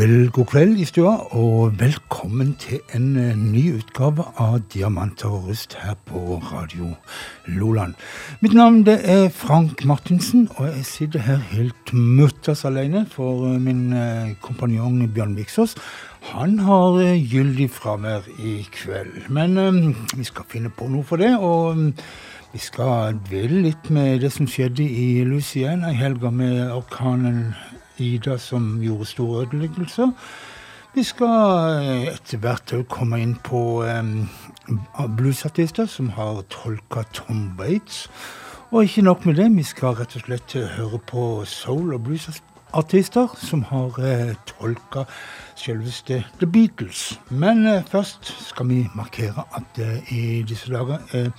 Kveld, god kveld i stua, og velkommen til en eh, ny utgave av Diamanter rust her på Radio Loland. Mitt navn det er Frank Martinsen, og jeg sitter her helt mutters alene, for eh, min eh, kompanjong Bjørn Viksås han har gyldig fravær i kveld. Men vi skal finne på noe for det, og vi skal dvele litt med det som skjedde i Louisiana i helga med orkanen Ida som gjorde store ødeleggelser. Vi skal eh, etter hvert komme inn på um, bluesartister som har tolka Tom Bates. Og ikke nok med det, vi skal rett og slett høre på soul- og bluesartister som har uh, tolka selveste The Beatles. Men uh, først skal vi markere at uh, i disse dager er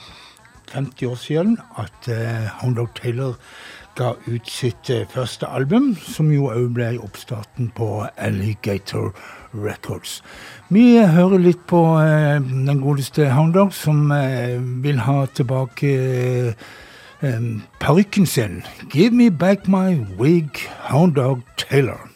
50 år siden at uh, Hound Taylor ga ut sitt eh, første album, som jo òg ble oppstarten på Alligator Records. Vi hører litt på eh, den godeste Hound som eh, vil ha tilbake parykken sin. Give me back my wig, Hound Dog Taylor.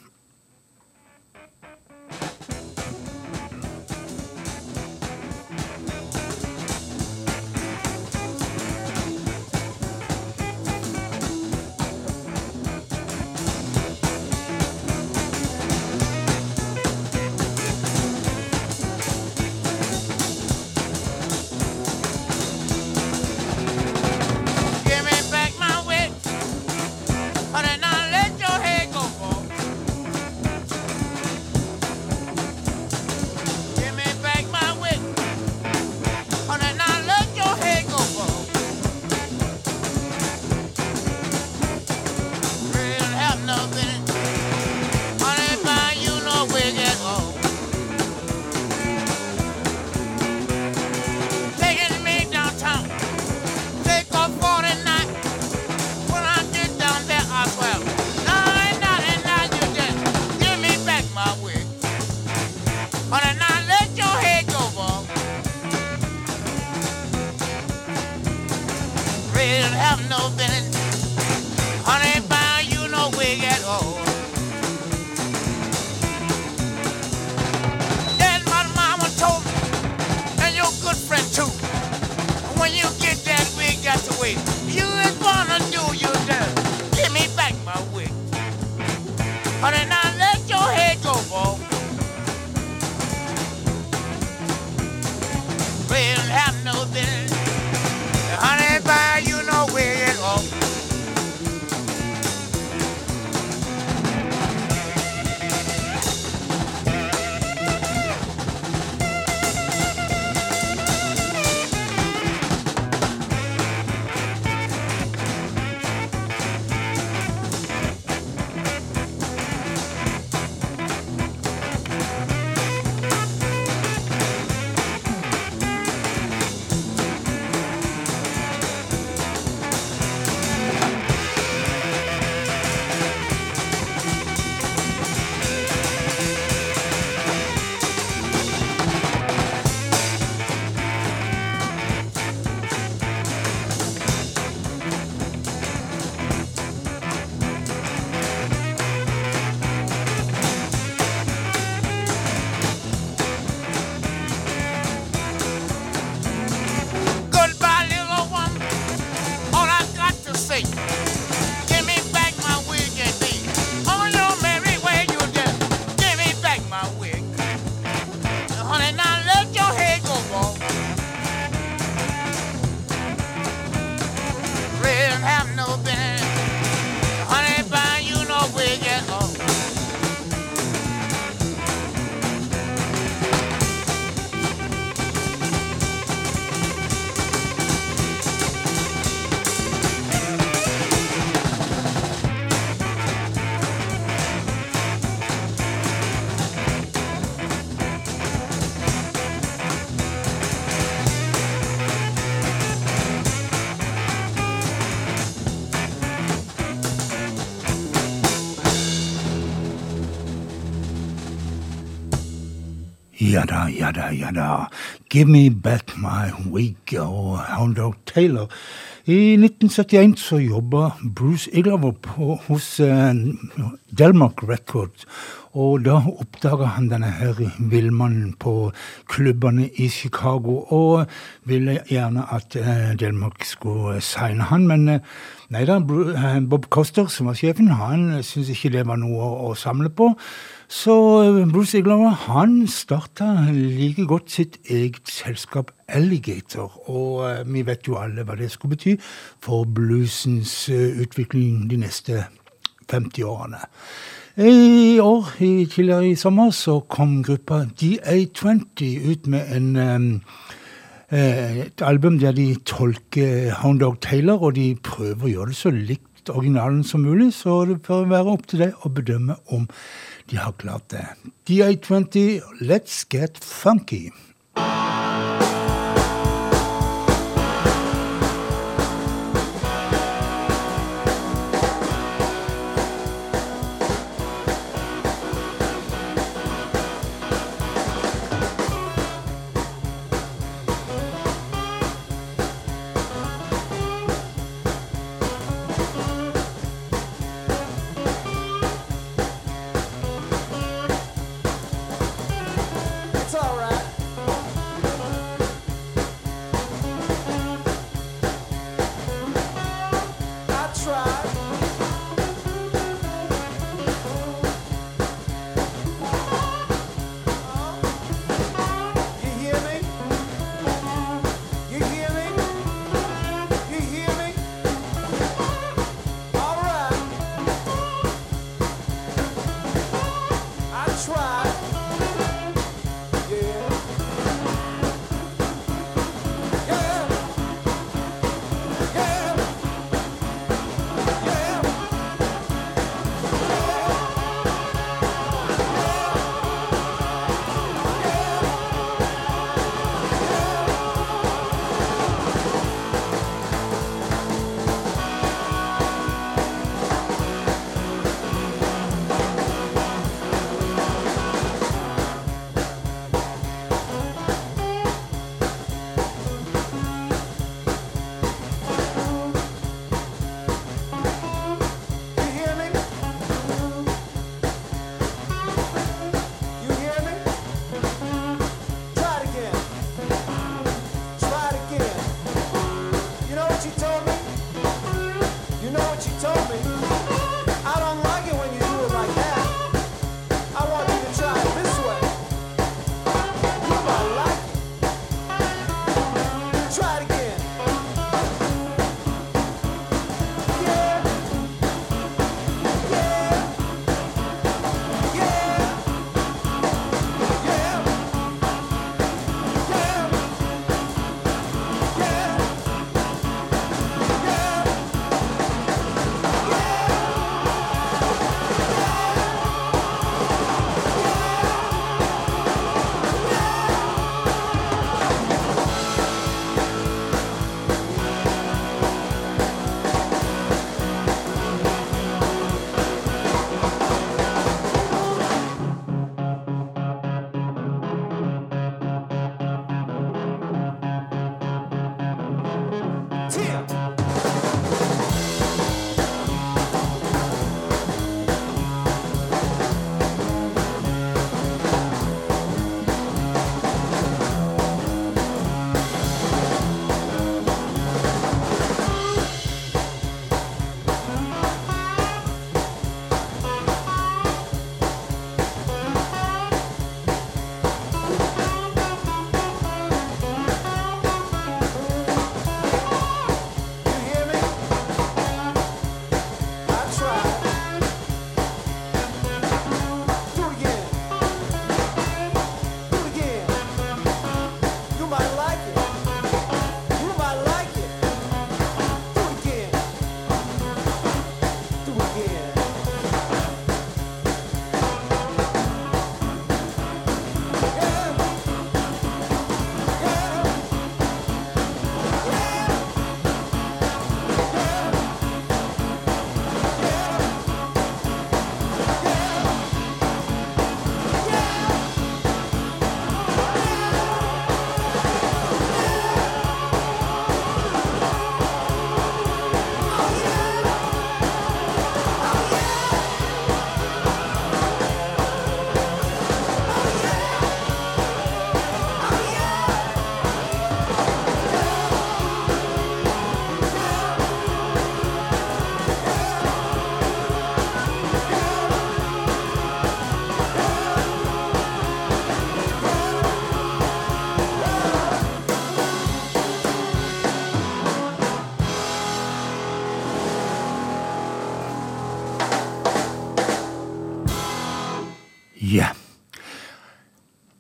Ja da, ja da, ja da. Give me back my wig og Hound Dog Taylor. I 1971 så jobba Bruce Illover hos uh, Delmark Records. Og da oppdaga han denne her villmannen på klubbene i Chicago, og ville gjerne at eh, Delmark skulle signe han, men eh, nei da, eh, Bob Coster, som var sjefen, han syntes ikke det var noe å samle på. Så Bruce Iglover han starta like godt sitt eget selskap Alligator, og vi vet jo alle hva det skulle bety for bluesens utvikling de neste 50 årene. I år, i, tidligere i sommer, så kom gruppa DA20 ut med en et album der de tolker Hound Dog Taylor, og de prøver å gjøre det så likt originalen som mulig, så det bør være opp til deg å bedømme om die Hauptlaute. DI20, let's get funky.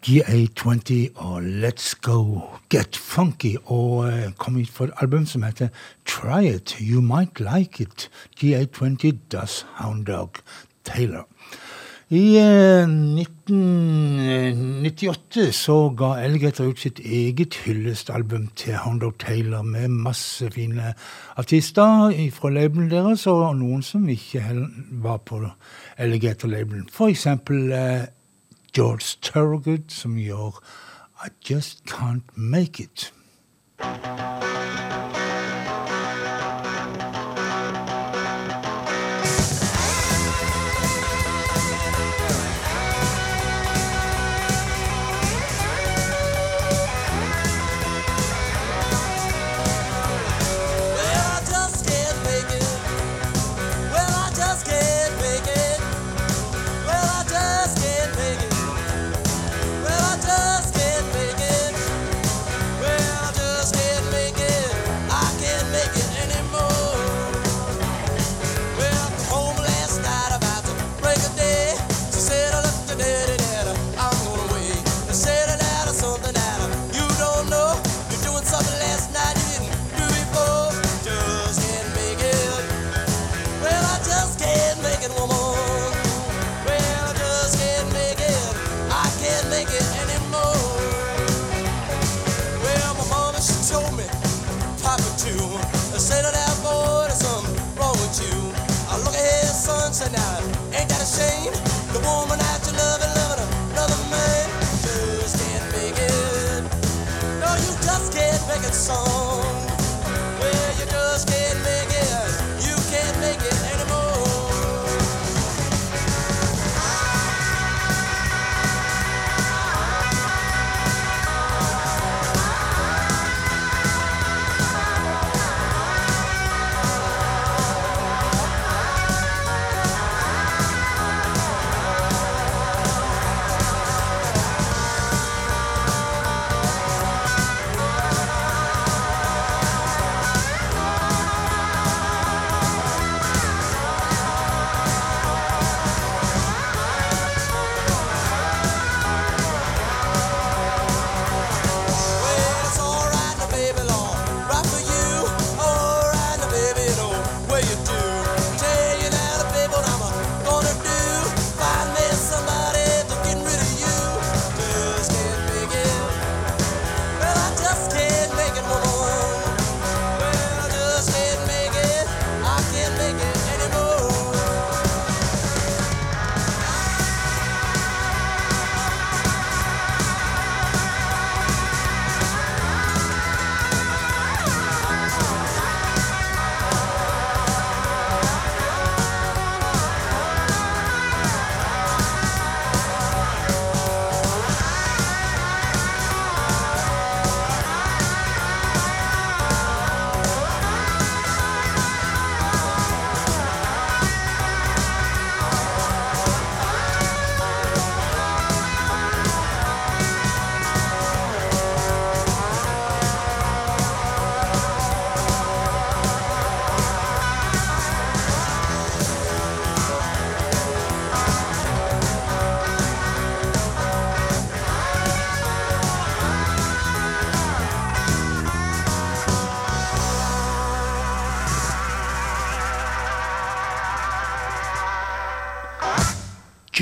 GA20 og Let's Go Get Funky, og uh, kom hit for et album som heter Try It, You Might Like It. GA20 Does Hound Dog Taylor. I uh, 1998 så ga Alligator ut sitt eget hyllestalbum til Hound Dog Taylor med masse fine artister fra labelen deres, og noen som ikke var på Alligator-labelen. For eksempel George Thorogood som gjør I Just Can't Make It.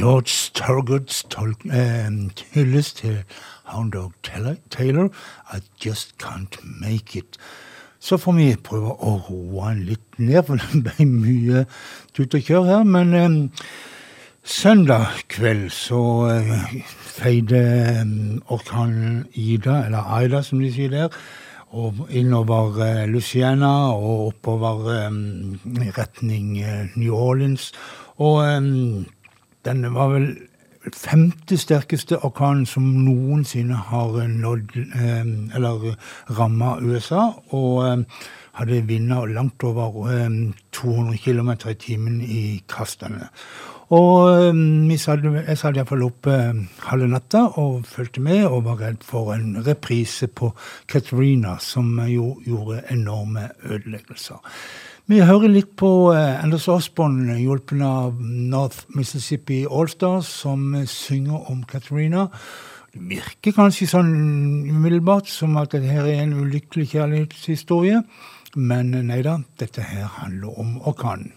George Thurgoods eh, hyllest til Hound Dog Taylor, I Just Can't Make It. Så får vi prøve å roe han litt ned, for det ble mye tut og kjør her. Men eh, søndag kveld så eh, feide eh, orkanen Ida, eller Aida som de sier der, og innover eh, Luciana og oppover eh, retning New Orleans. Og den var vel femte sterkeste orkanen som noensinne har nådd eh, Eller ramma USA. Og eh, hadde vinder langt over 200 eh, km i timen i kastene. Og satt, jeg satt iallfall oppe halve natta og fulgte med og var redd for en reprise på Katrina, som jo gjorde enorme ødeleggelser. Vi hører litt på eh, Anders Osborne, hjulpen av North Mississippi Allstars, som eh, synger om Katarina. Det virker kanskje sånn umiddelbart som at dette her er en ulykkelig kjærlighetshistorie, men eh, nei da, dette her handler om orkanen.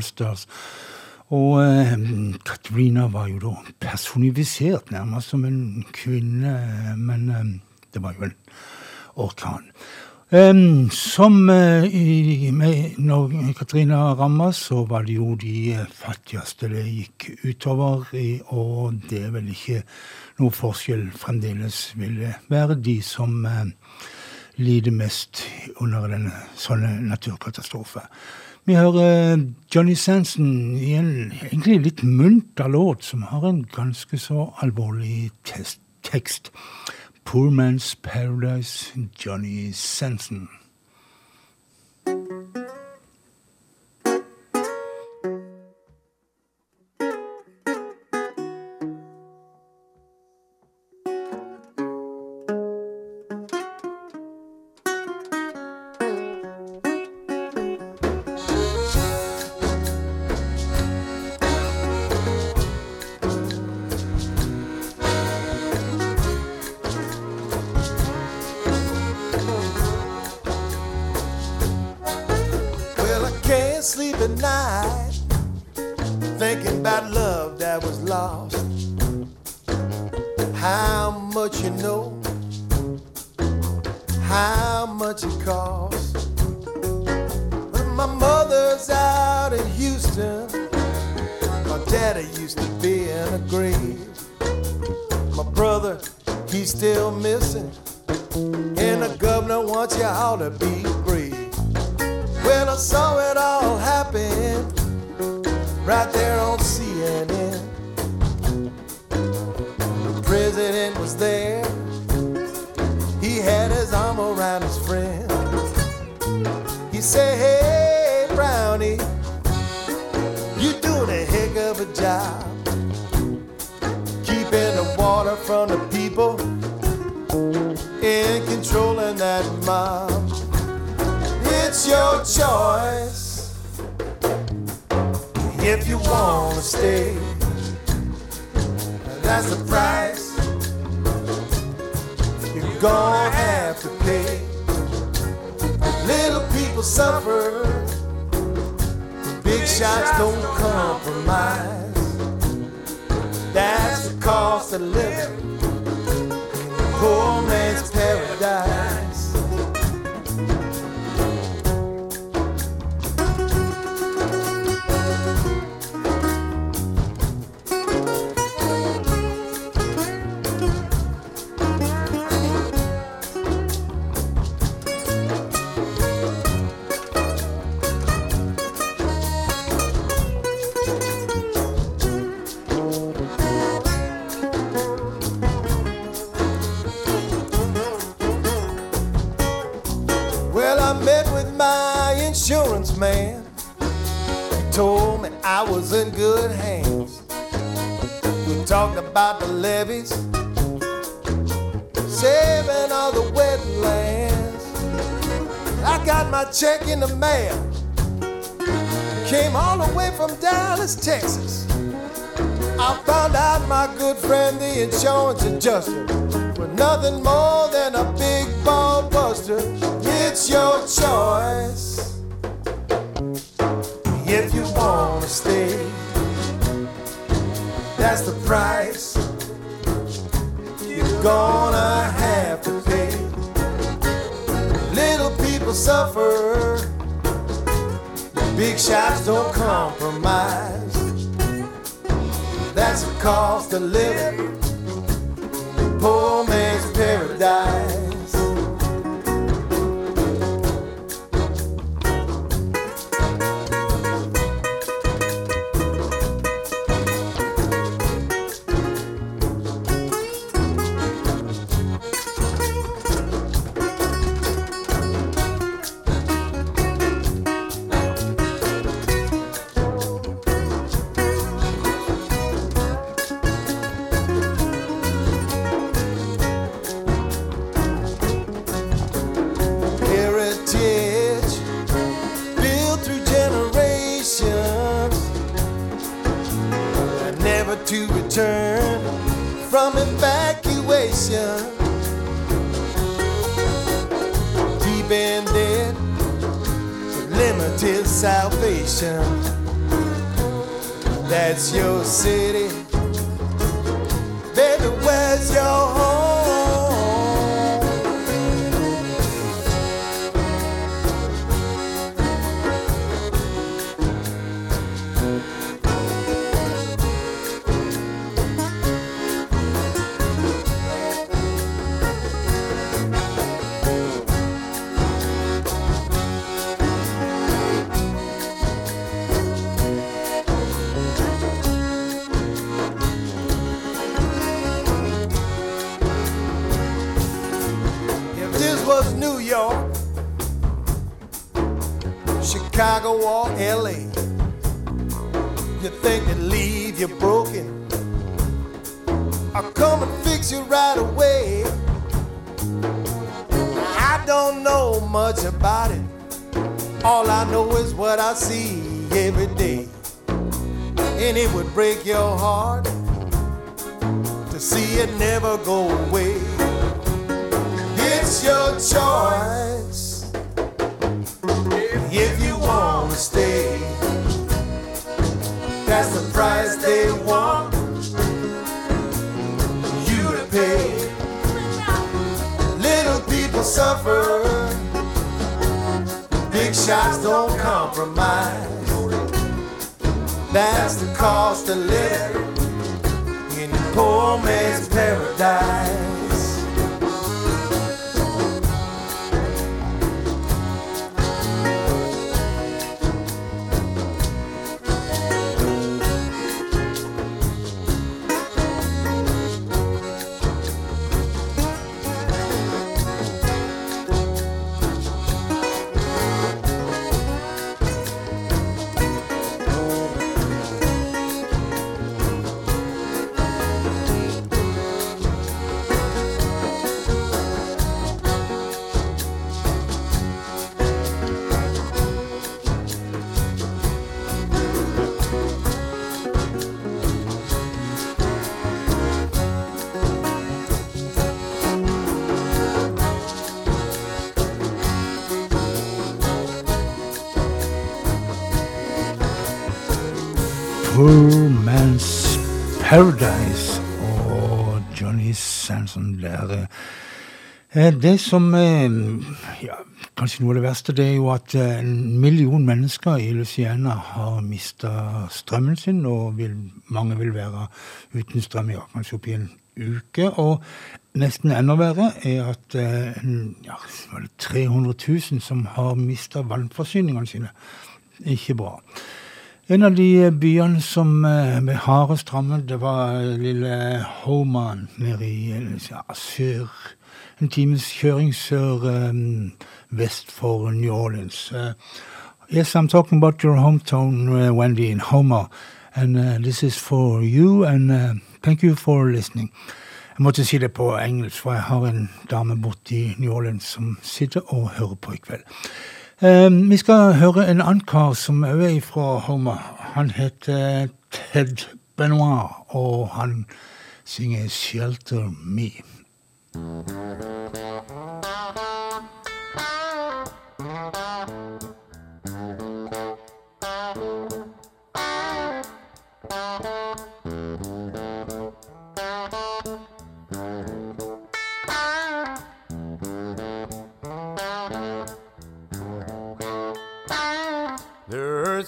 Allstars. Og eh, Katrina var jo da personifisert nærmest som en kvinne, men eh, det var jo en orkan. Um, som uh, i, med, når Katrina ramma, så var det jo de fattigste det gikk utover. Og det er vel ikke noe forskjell fremdeles vil det være de som uh, lider mest under denne sånne naturkatastrofer. Vi hører Johnny Sanson i en egentlig litt munter låt som har en ganske så alvorlig tekst. Poor Man's Paradise, Johnny Sanson. Houston. My daddy used to be in a grave. My brother, he's still missing. And the governor wants you all to be brave. Well, I saw it all happen right there on CNN. The president was there. He had his arm around his friend. He said, Hey, order from the people in controlling that mob. It's your choice if you want to stay. That's the price you're gonna have to pay. Little people suffer, big shots don't compromise. That's cost of living. Poor man's paradise. Check in the mail. Came all the way from Dallas, Texas. I found out my good friend, the insurance adjuster, was nothing more than a big ball buster. It's your choice if you wanna stay. That's the price you're gonna have People suffer Big shots don't compromise. That's the cost of living. Poor man's paradise. Sanson der. Eh, det som eh, ja, Kanskje noe av det verste det er jo at eh, en million mennesker i Luciana har mista strømmen sin, og vil, mange vil være uten strøm ja, kanskje oppi en uke. Og nesten enda verre er at ja, 300 000 som har mista vannforsyningene sine. Ikke bra. En av de eh, byene som ble eh, hardest rammet, det var eh, lille Homan nede i ja, sør En times kjøring sør um, vest for New Orleans. Uh, yes, I'm talking about your hometown, uh, Wendy, in Homer. And uh, this is for you, and thank you for listening. Jeg måtte si det på engelsk, for jeg har en dame borte New Orleans som sitter og hører på i kveld. Um, vi skal høre en annen kar som òg er fra Homa. Han heter Ted Benoit, og han synger 'Shelter Me'.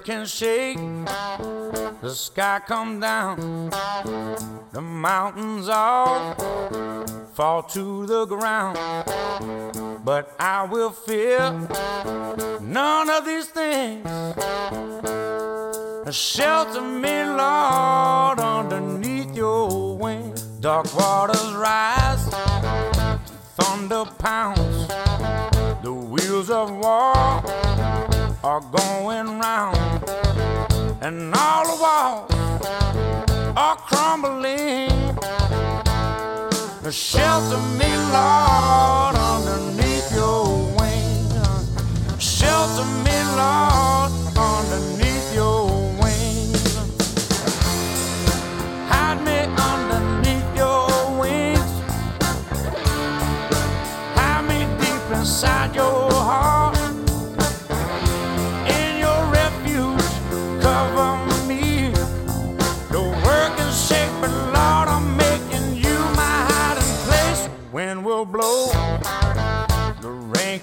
Can shake, the sky come down, the mountains all fall to the ground. But I will fear none of these things. Shelter me, Lord, underneath your wing. Dark waters rise, thunder pounds, the wheels of war are going round, and all the walls are crumbling. Shelter me, Lord, underneath your wings. Shelter me, Lord, underneath your wings. Hide me underneath your wings. Hide me deep inside your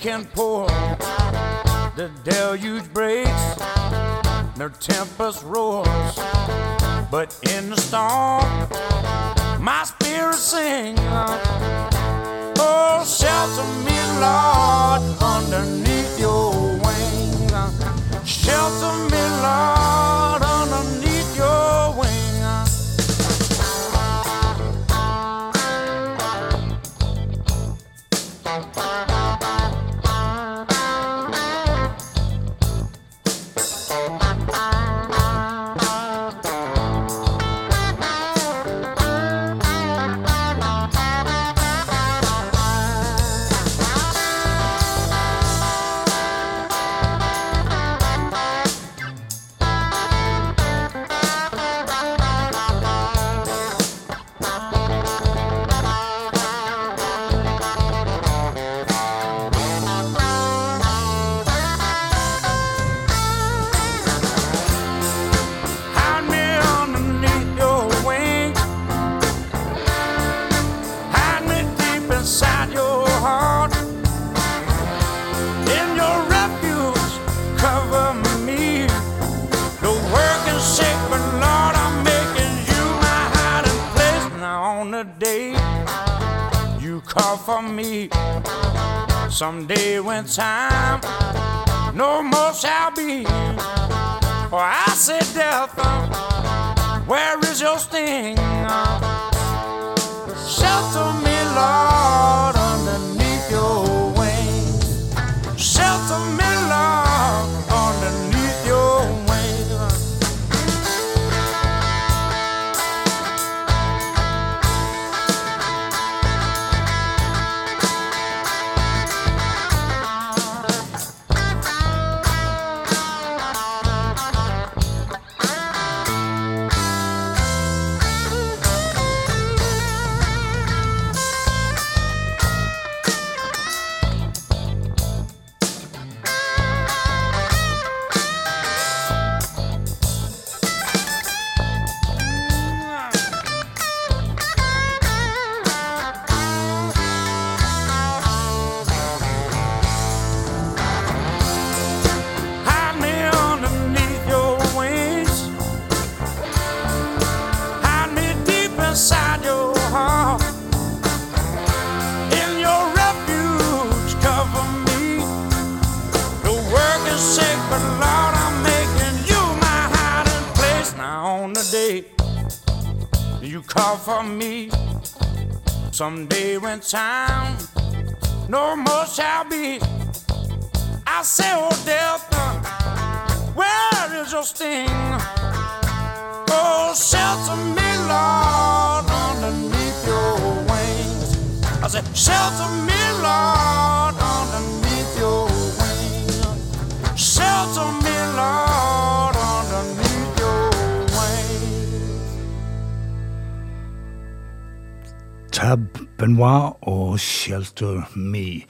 and pour. The deluge breaks, no tempest roars. But in the storm, my spirit sings. Oh, shelter me, Lord, underneath your wings. Shelter me, Lord. For me, someday when time no more shall be. For I said, Death, where is your sting? Shelter me, Lord, you call for me, someday when time no more shall be. I say, oh death, where is your sting? Oh, shelter me, Lord, underneath your wings. I said, shelter me, Lord, Tab Benoit og Shelter Me.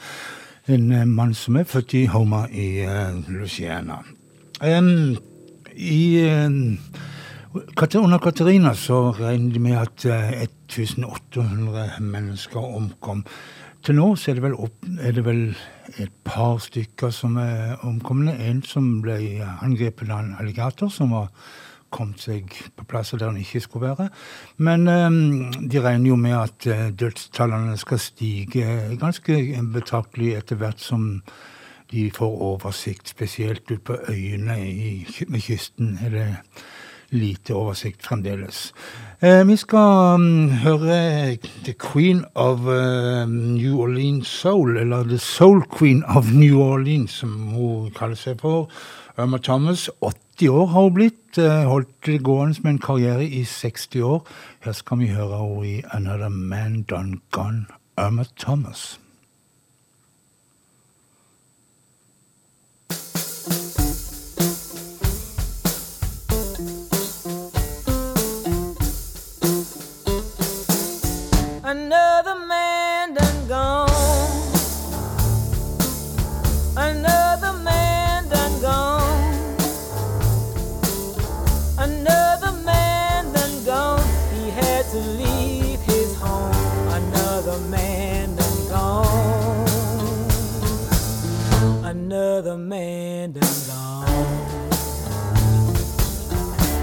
En eh, mann som er født i Homa i uh, Louisiana. Em, I uh, Under Katarina så regner de med at eh, 1800 mennesker omkom. Til nå så er det, opp, er det vel et par stykker som er omkomne. En som ble angrepet av en alligator, som var kommet seg på plasser der den ikke skulle være. Men eh, de regner jo med at eh, dødstallene skal stige ganske betraktelig etter hvert som de får oversikt, spesielt ut på øyene med kysten. er det lite oversikt fremdeles. Eh, vi skal um, høre The Queen of uh, New Orleans Soul, eller The Soul Queen of New Orleans, som hun kaller seg for. Irma Thomas, 80 år har hun blitt. eh, holdt det gående med en karriere i 60 år. Her skal vi høre henne i Another Man Done Gone, Irma Thomas.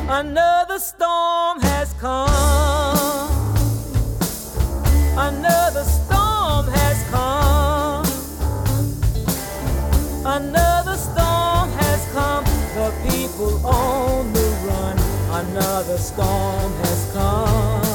Another storm has come. Another storm has come. Another storm has come. The people on the run. Another storm has come.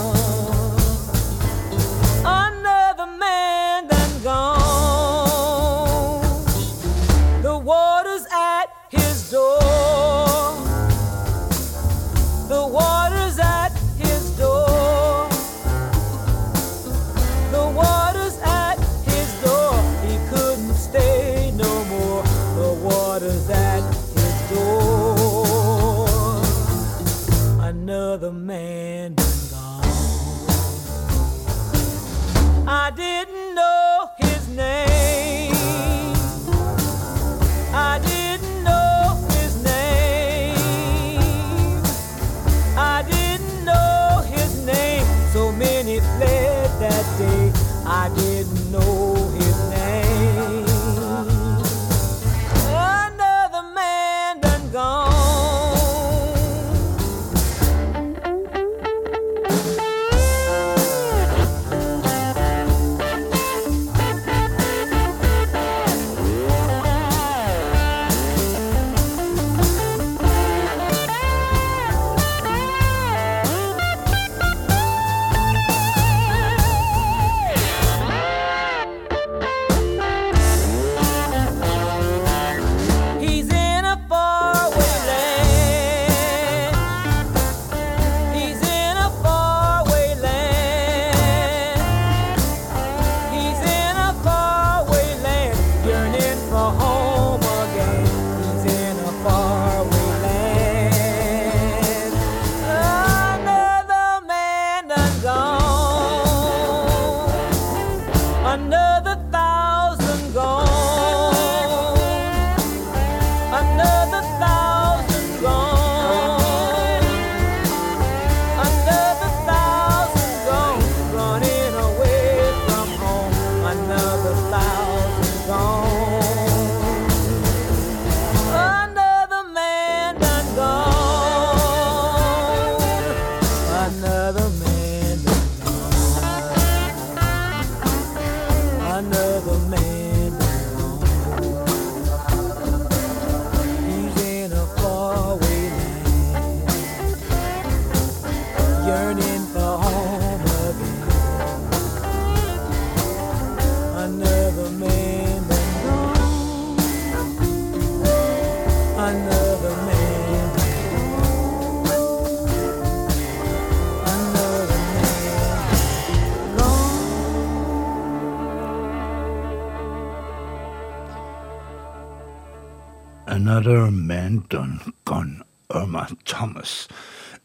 Another Man Done Gone, Irma Thomas.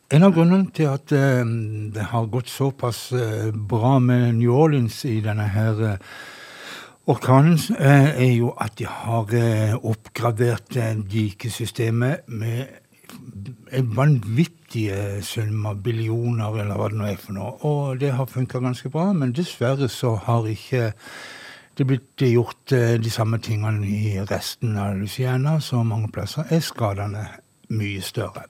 En av grunnene til at eh, det har gått såpass eh, bra med New Orleans i denne her eh, orkanen, er jo at de har oppgradert dikesystemet med vanvittige summer, billioner eller hva det nå er for noe. Og det har funka ganske bra, men dessverre så har ikke det blitt gjort eh, de samme tingene i resten av Louisiana, så mange plasser er skadene mye større.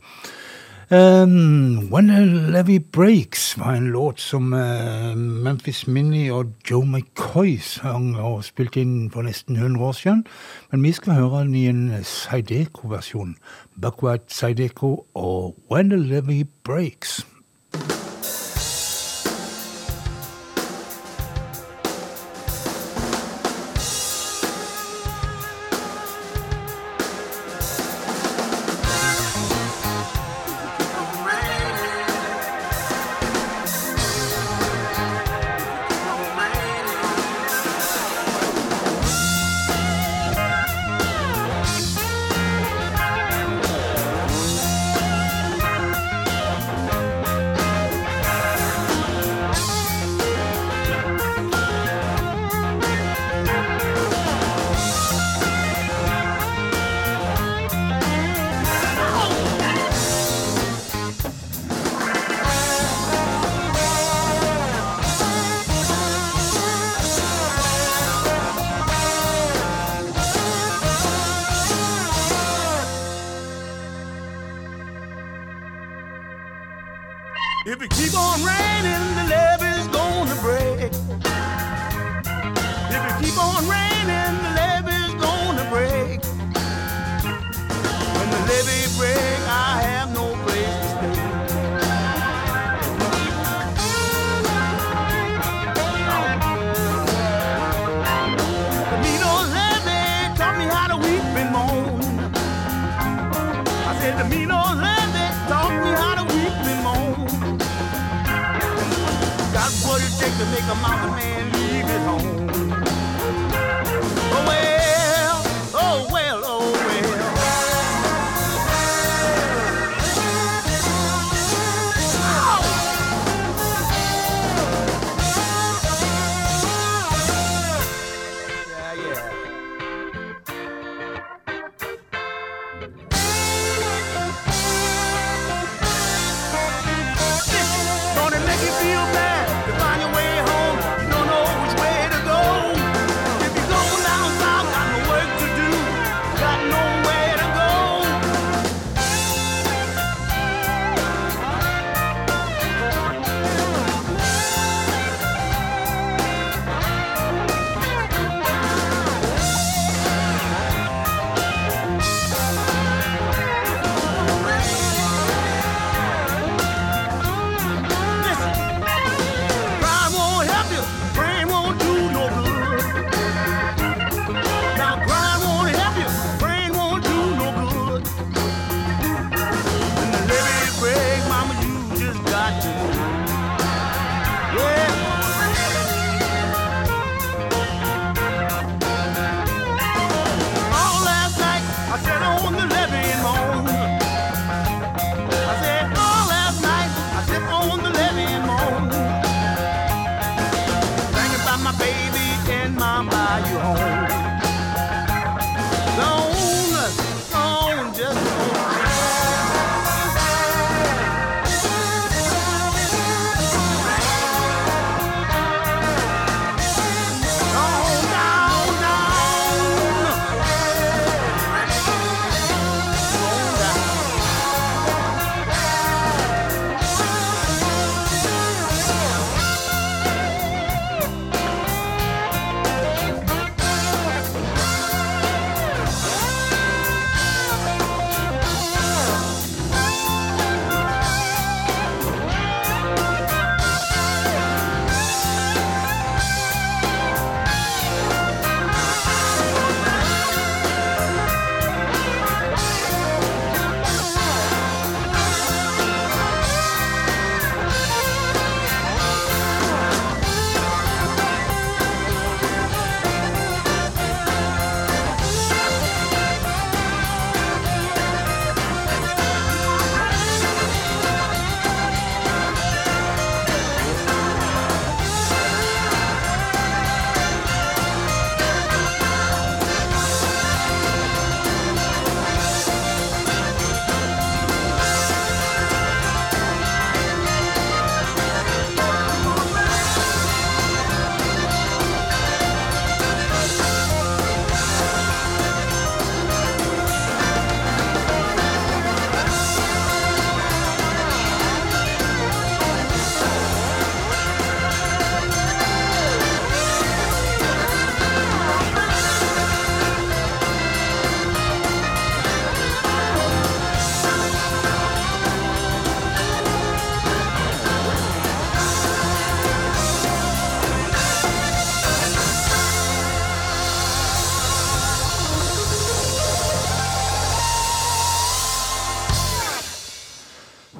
Um, When a Levy Breaks var en låt som uh, Memphis Minnie og Joe McCoy sang og spilte inn for nesten 100 år siden. Men vi skal høre den i en Sideco-versjon. Buckwhite Sideco og When a Levy Breaks. If it keep on raining, the levee's gonna break. If it keep on raining, the levee's gonna break. When the levee break, to make a mountain man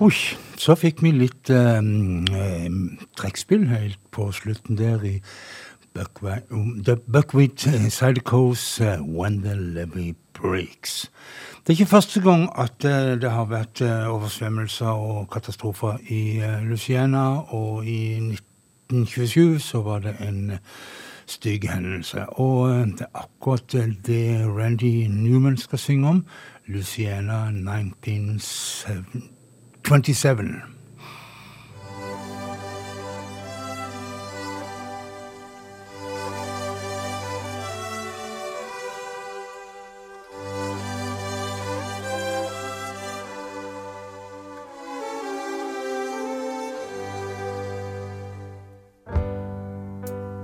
Oi, så fikk vi litt eh, trekkspill helt på slutten der i Buckwheat, um, The Buckwheat eh, Sidecoast eh, When the Levy Breaks. Det er ikke første gang at uh, det har vært uh, oversvømmelser og katastrofer i uh, Louisiana, og i 1927 så var det en stygg hendelse. Og det er akkurat det Randy Newman skal synge om. Louisiana 1927. 27.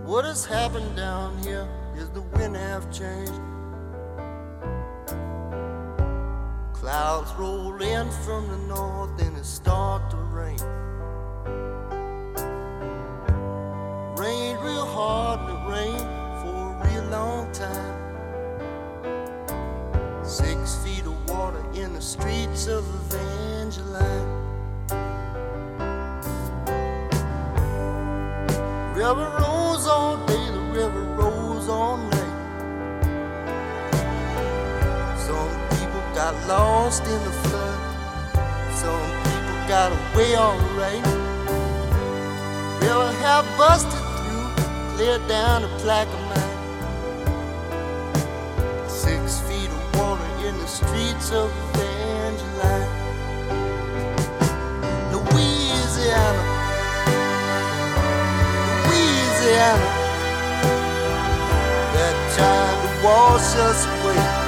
What has happened down here is the wind have changed Clouds roll in from the north and it start to rain. Rained real hard and it rained for a real long time. Six feet of water in the streets of Evangeline. River rolls all day, the river rolls all night. Some got lost in the flood. Some people got away alright. River have busted through, cleared down the Plaquemine. Six feet of water in the streets of Evangeline. Louisiana. Louisiana. They're trying to wash us away.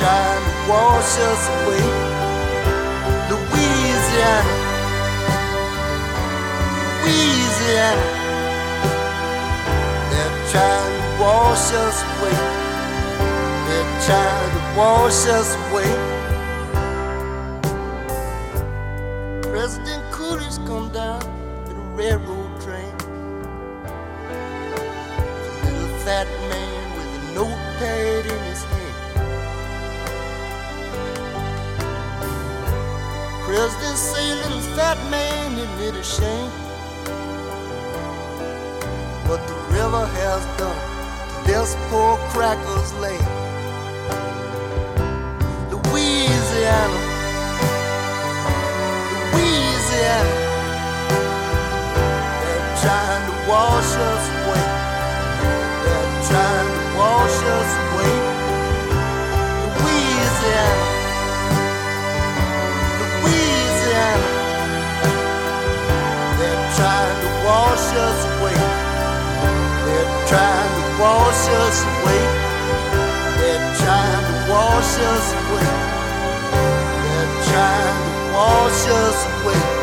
To wash us away. Louisiana. Louisiana. They're trying to wash us away. They're trying to wash us away. President Coolidge come down in a railroad train. A little fat man with a notepad in his President say, little fat man, isn't a shame? What the river has done to this poor cracker's land. Louisiana. Louisiana. They're trying to wash us away. They're trying to wash us away. Louisiana. Us away. They're trying to wash us away. They're trying to wash us away. They're trying to wash us away.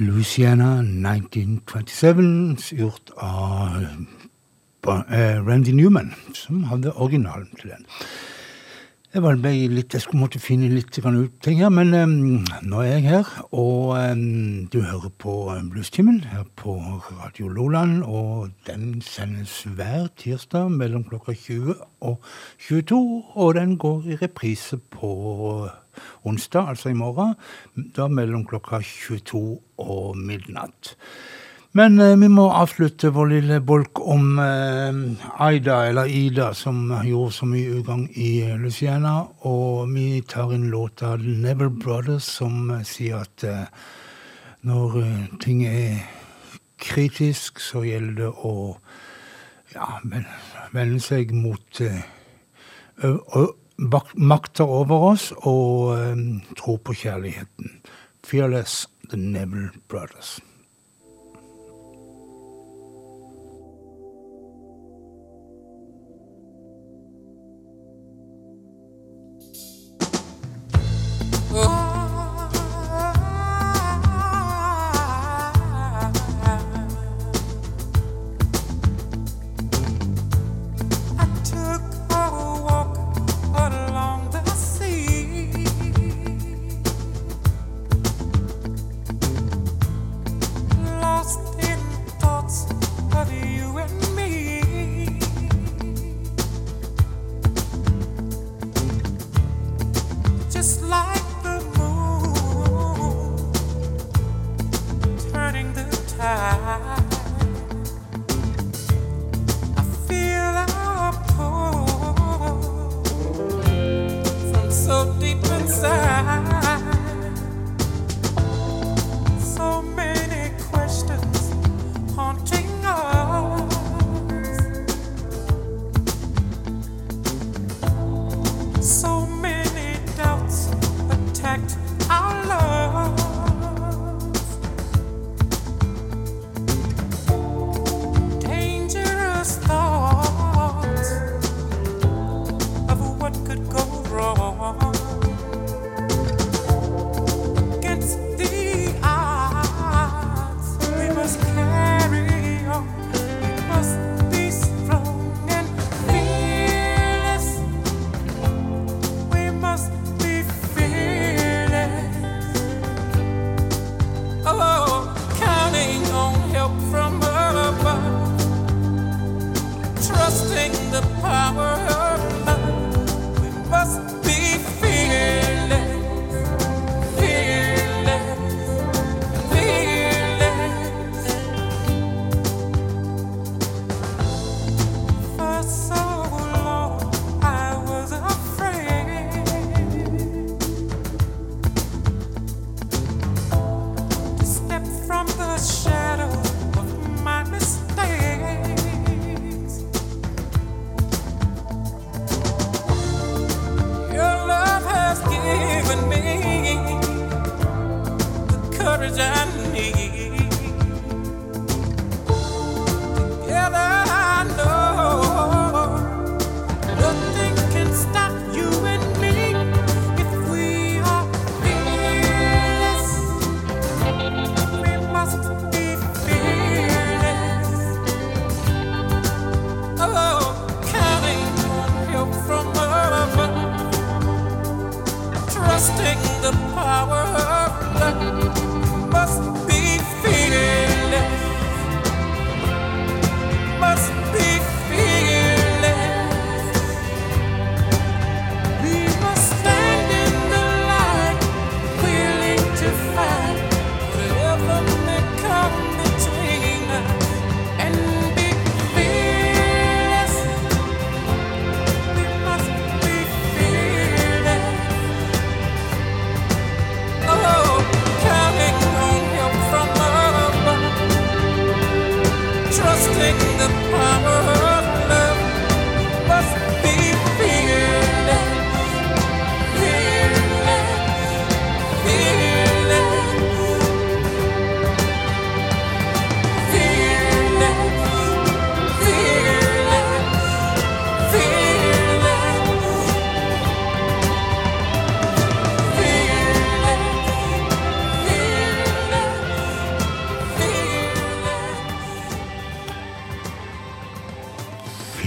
Louisiana 1927, gjort av uh, Ba- eh, Randy Newman, som hadde originalen til den. Jeg, litt, jeg skulle måtte finne litt ut ting her, men em, nå er jeg her. Og em, du hører på Bluestimen her på Radio Loland, og den sendes hver tirsdag mellom klokka 20 og 22. Og den går i reprise på onsdag, altså i morgen, da mellom klokka 22 og midnatt. Men eh, vi må avslutte vår lille bolk om eh, Aida, eller Ida, som gjorde så mye ugagn i Luciana. Og vi tar en låt av Neville Brothers som eh, sier at eh, når eh, ting er kritisk, så gjelder det å ja, vende seg mot eh, makter over oss og tro på kjærligheten. Fearless, The Neville Brothers.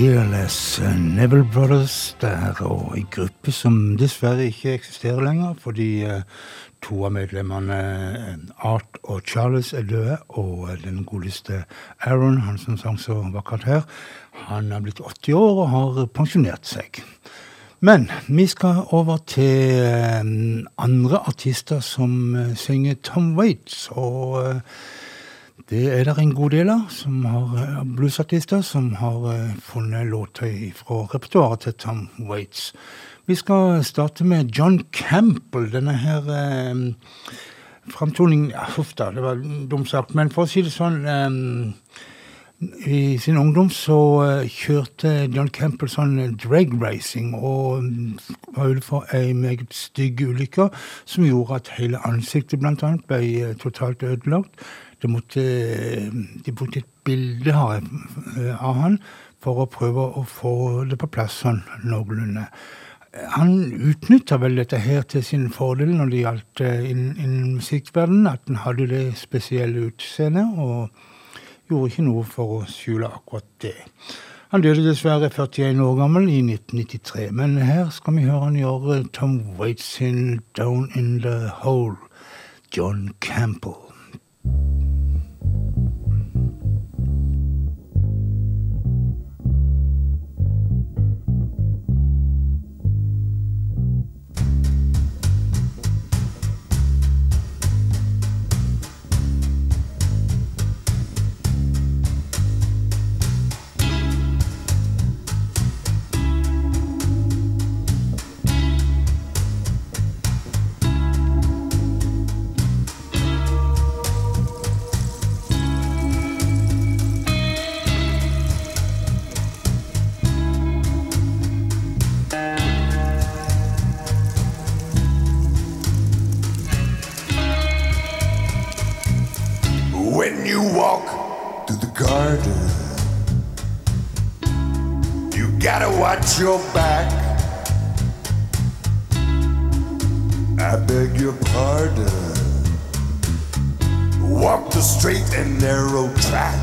Fearless Neville Brothers der, og en gruppe som dessverre ikke eksisterer lenger, fordi eh, to av medlemmene, eh, Art og Charles, er døde, og eh, den godeste Aaron, han som sang så vakkert her, han er blitt 80 år og har pensjonert seg. Men vi skal over til eh, andre artister som eh, synger Tom Waits. og... det er det en god del av, som har eh, bluesartister som har eh, funnet låter fra repertoaret til Tom Waits. Vi skal starte med John Campbell. Denne her eh, framtoningen Huff da, det var dumt sagt. Men for å si det sånn eh, I sin ungdom så eh, kjørte John Campbell sånn drag racing og var ute for ei meget stygg ulykke som gjorde at hele ansiktet blant annet ble totalt ødelagt. Det måtte, de brukte et bilde jeg, eh, av han for å prøve å få det på plass sånn noenlunde. Han utnytta vel dette her til sin fordel når det gjaldt eh, innen in musikkverdenen, at han hadde det spesielle utseendet, og gjorde ikke noe for å skjule akkurat det. Han døde dessverre 41 år gammel i 1993, men her skal vi høre han gjøre Tom Waits sin Down in the Hole, John Campbell. Gotta watch your back. I beg your pardon. Walk the straight and narrow track.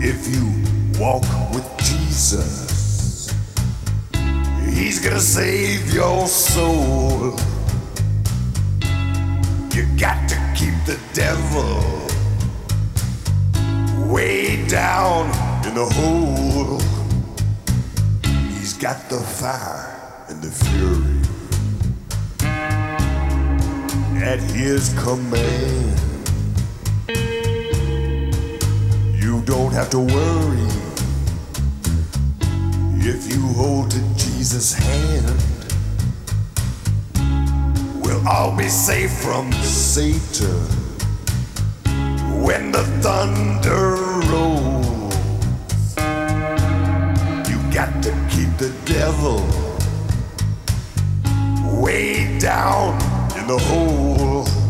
If you walk with Jesus, He's gonna save your soul. You got to keep the devil way down in the hole. He's got the fire and the fury at his command. You don't have to worry if you hold to Jesus' hand. We'll all be safe from Satan when the thunder rolls. The devil way down in the hole.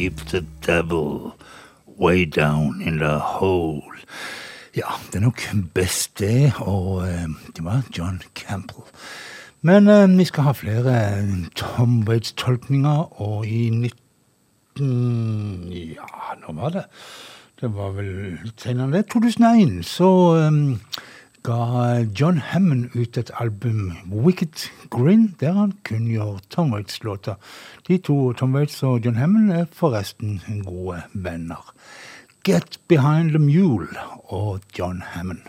Keep the devil way down in the hole. Ja, det er nok best det, og eh, det var John Campbell. Men eh, vi skal ha flere eh, Tom Waits-tolkninger, og i 19... Ja, nå var det? Det var vel senere det. 2001 så um, ga John Hammond ut et album, Wicked Grin, der han kunngjør Tom Waits-låter. De to, Tom Waits og John Hammond, er forresten gode venner. Get Behind the Mule og John Hammond.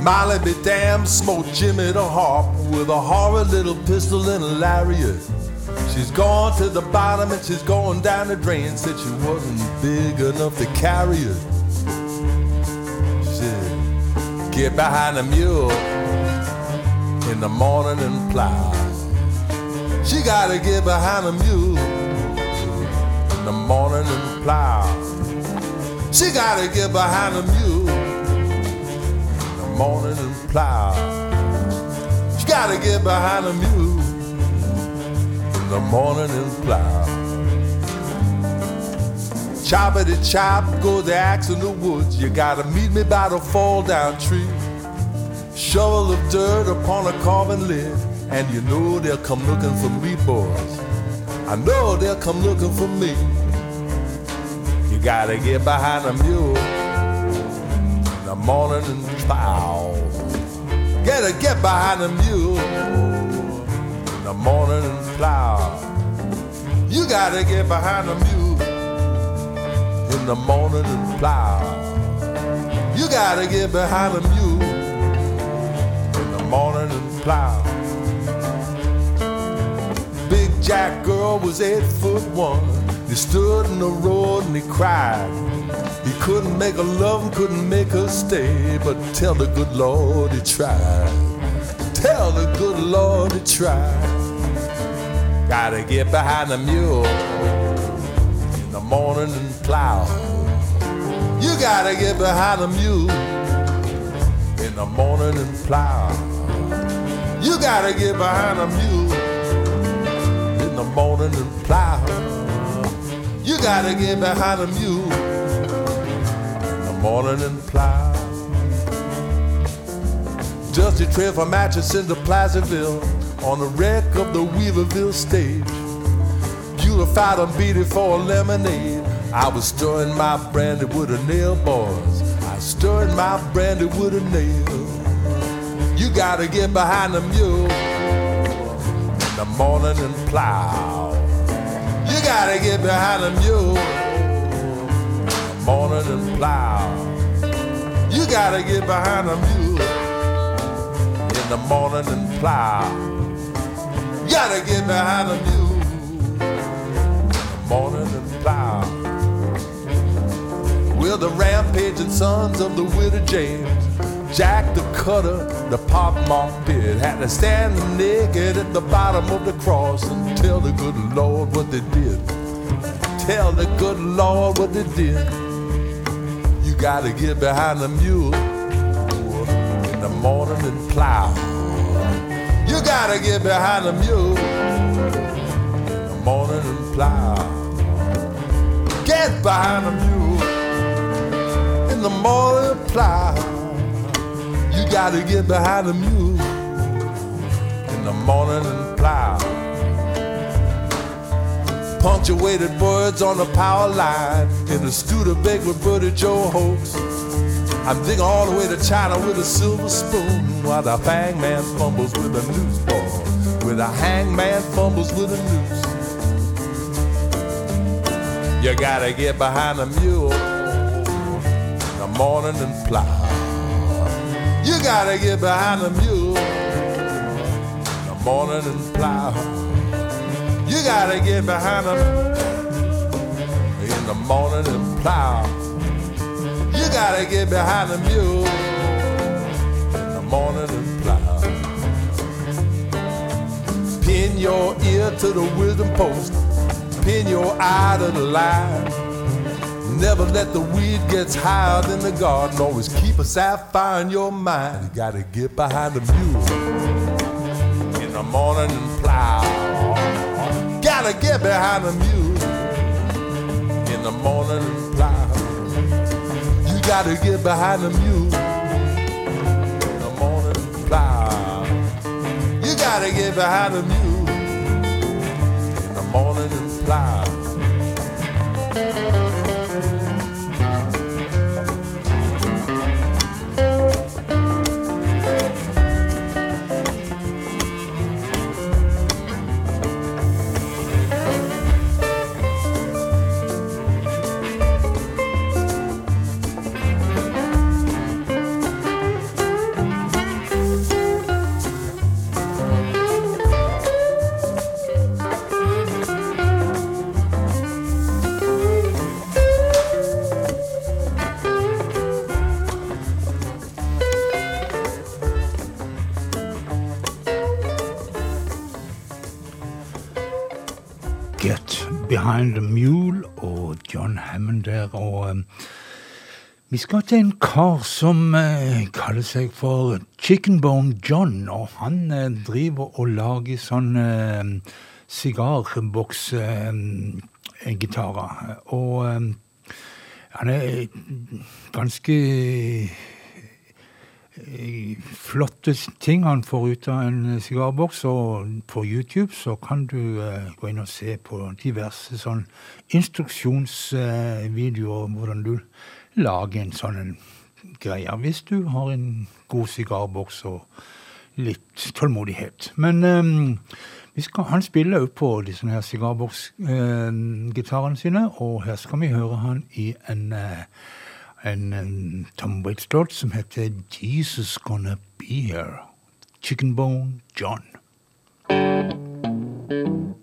Molly be damned, smoked Jimmy the harp with a horrid little pistol and a lariat. She's gone to the bottom and she's going down the drain. Said she wasn't big enough to carry it. She said, get behind the mule in the morning and plow. She gotta get behind the mule in the morning and plow. She gotta get behind the mule morning and plow. She gotta get behind the mule in the morning and plow. Choppity chop, go the axe in the woods. You gotta meet me by the fall down tree. Shovel of dirt upon a carving lid, and you know they'll come looking for me, boys. I know they'll come looking for me. You gotta get behind a mule the morning and plow. Gotta get behind the mule in the morning and plow. You gotta get behind the mule in the morning and plow. You gotta get behind the mule in the morning and plow. Big Jack girl was eight foot one. He stood in the road and he cried. He couldn't make her love him, couldn't make her stay, but tell the good Lord he tried. Tell the good Lord he tried. Gotta get behind the mule in the morning and plow. You gotta get behind the mule in the morning and plow. You gotta get behind the mule in the morning and plow. You gotta get behind the mule morning and plow. Dusty trail from Atchison to Placerville on the wreck of the Weaverville stage. Beautified and beat for a lemonade. I was stirring my brandy with a nail, boys. I stirred my brandy with a nail. You gotta get behind the mule in the morning and plow. You gotta get behind the mule morning and plow. You gotta get behind the mule in the morning and plow. You gotta get behind the mule in the morning and plow. We're the rampaging sons of the widow James. Jack the cutter, the pockmarked pit, had to stand naked at the bottom of the cross and tell the good Lord what they did. Tell the good Lord what they did. You gotta get behind the mule in the morning and plow. You gotta get behind the mule in the morning and plow. Get behind the mule in the morning and plow. You gotta get behind the mule in the morning and plow. Punctuated words on the power line in the Studebaker with Buddy Joe Hoax. I'm digging all the way to China with a silver spoon while the hangman fumbles with a noose ball. With a hangman fumbles with a noose. You gotta get behind the mule in the morning and plow. You gotta get behind the mule in the morning and plow. Gotta get behind them in the morning and plow. You gotta get behind the mule in the morning and plow. Pin your ear to the wisdom post. Pin your eye to the line. Never let the weed get higher than the garden. Always keep a sapphire in your mind. You gotta get behind the mule in the morning and plow. Gotta get behind the mule in the morning plow. You gotta get behind the mule in the morning plow. You gotta get behind the mule in the morning plow. Vi skal til en kar som eh, kaller seg for Chicken Bone John. Og han eh, driver og lager sånne eh, sigarboksgitarer. og eh, han er ganske eh, flotte ting han får ut av en sigarboks. Og på YouTube så kan du eh, gå inn og se på diverse sånn instruksjonsvideoer eh, hvordan du lager en sånn greie. Hvis du har en god sigarboks og litt tålmodighet. Men um, skal, han spiller òg på disse her sigarboksgitarene sine, og her skal vi høre han i en uh, en, en Tom Waits-låt som heter Jesus Gonna Be Here. Chicken Bone John. Well,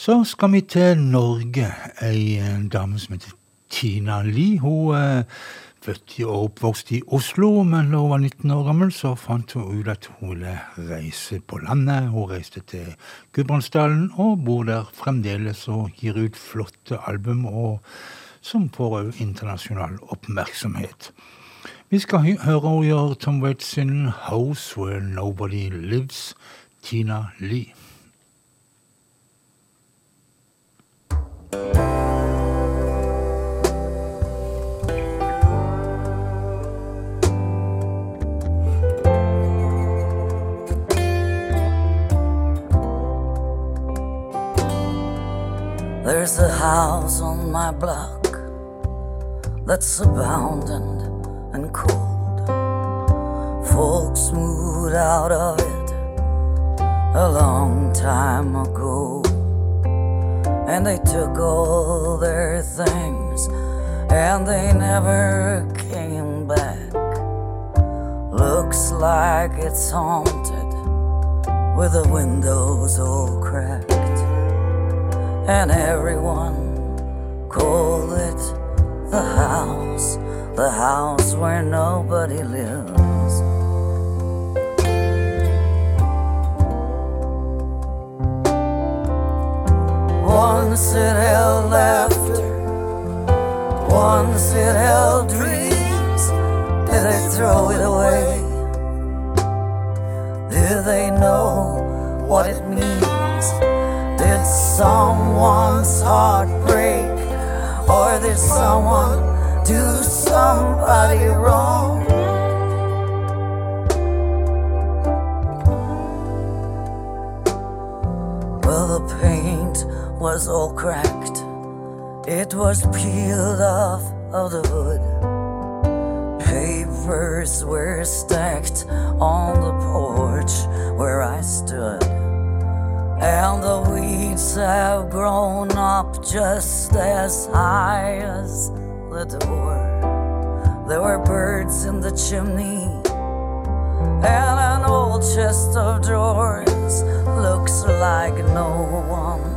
Så skal vi til Norge. Ei eh, dame som heter Tina Lie. Hun er født og oppvokst i Oslo, men da hun var 19 år gammel, så fant hun ut at hun ville reise på landet. Hun reiste til Gudbrandsdalen og bor der fremdeles og gir ut flotte album. og som får internasjonal oppmerksomhet. Vi skal høre henne gjøre Tom Waits sin 'House Where Nobody Lives', Tina Lie. There's a house on my block that's abandoned and cold. Folks moved out of it a long time ago. And they took all their things and they never came back. Looks like it's haunted with the windows all cracked and everyone call it the house, the house where nobody lives. Once it held laughter, once it held dreams. Did they throw it away? Do they know what it means? Did someone's heart break? Or did someone do somebody wrong? Was all cracked. It was peeled off of the hood. Papers were stacked on the porch where I stood. And the weeds have grown up just as high as the door. There were birds in the chimney and an old chest of drawers. Looks like no one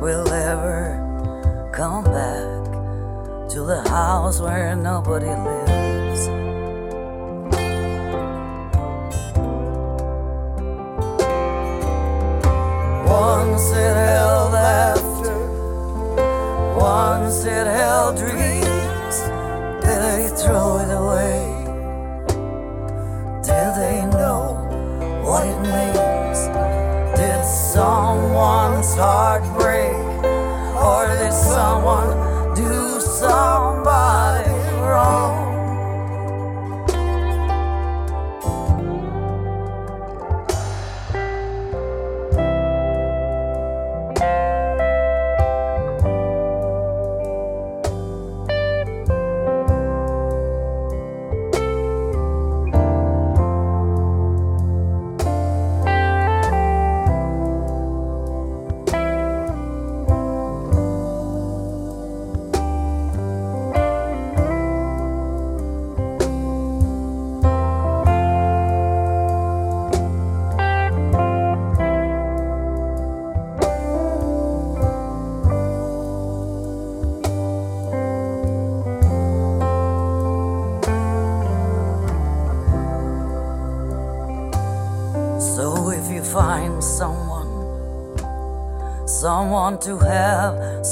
will ever come back to the house where nobody lives.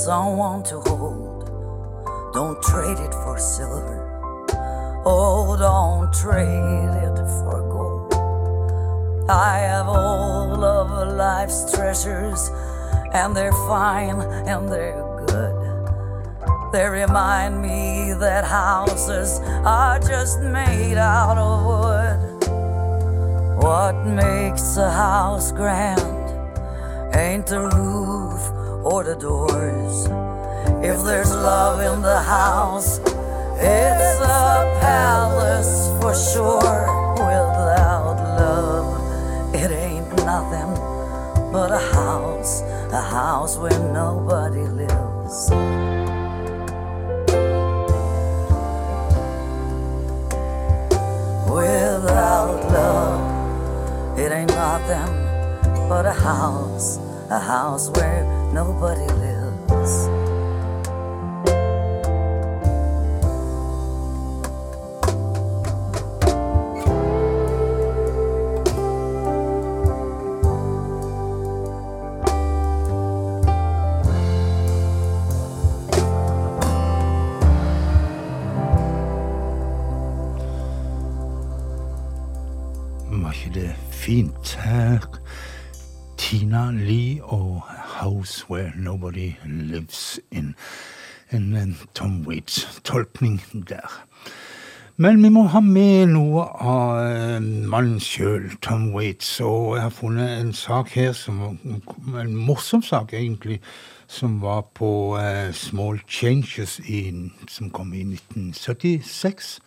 Someone to hold. Don't trade it for silver. Oh, don't trade it for gold. I have all of life's treasures, and they're fine and they're good. They remind me that houses are just made out of wood. What makes a house grand ain't the roof or the doors. If there's love in the house, it's a palace for sure. Without love, it ain't nothing but a house, a house where nobody lives. Without love, it ain't nothing but a house, a house where nobody lives. Where Nobody Lives In. En, en Tom Waits-tolkning der. Men vi må ha med noe av eh, mannen sjøl, Tom Waits. Og jeg har funnet en sak her, som, en morsom sak egentlig, som var på uh, Small Changes i, som kom i 1976.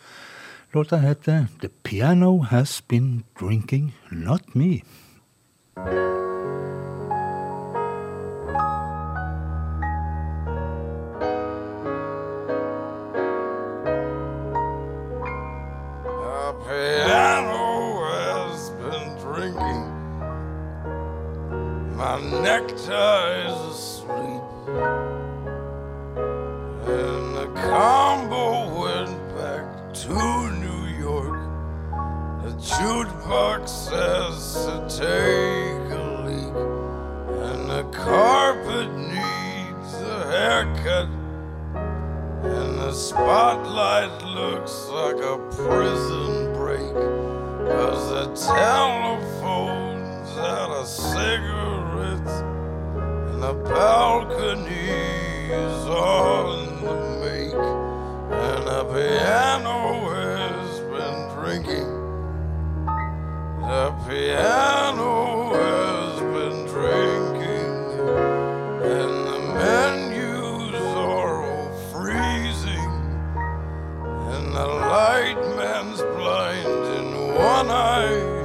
Låta heter The Piano Has Been Drinking, Not Me. My nectar is asleep. And the combo went back to New York. The jukebox says to take a leak. And the carpet needs a haircut. And the spotlight looks like a prison break. Cause the telephone's out of cigarettes. The balcony is on the make. And the piano has been drinking. The piano has been drinking. And the menus are all freezing. And the light man's blind in one eye.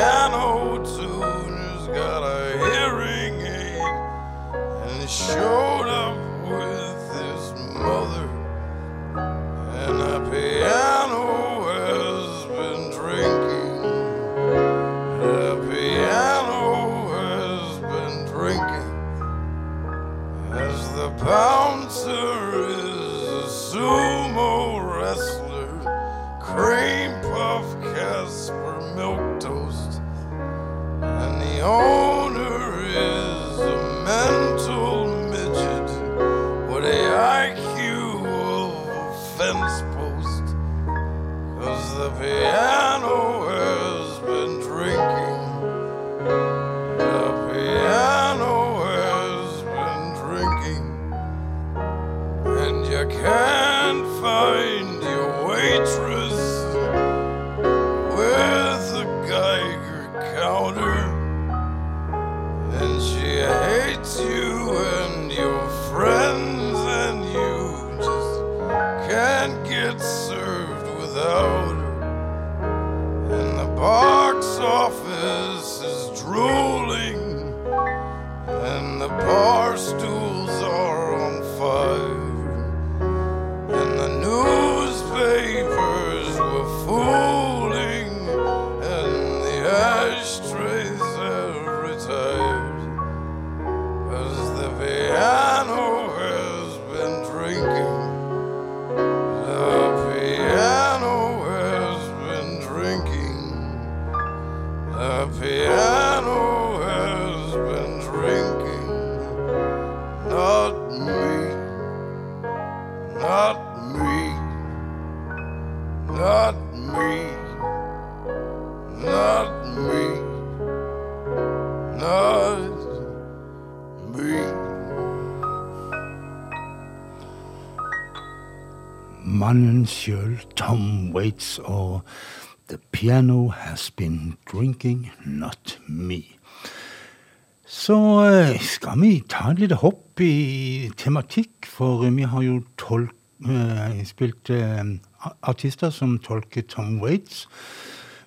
The piano tuner's got a hearing aid. And showed up with his mother. And the piano has been drinking. The piano has been drinking. As the bouncer is a sumo wrestler, cream puff Casper milk toast. And the owner is a mental midget with a IQ of a fence post. Cause the piano bar stools Piano Has Been Drinking, Not Me. Så eh, skal vi ta et lite hopp i tematikk, for vi har jo tolk, uh, spilt uh, artister som tolker Tom Waits.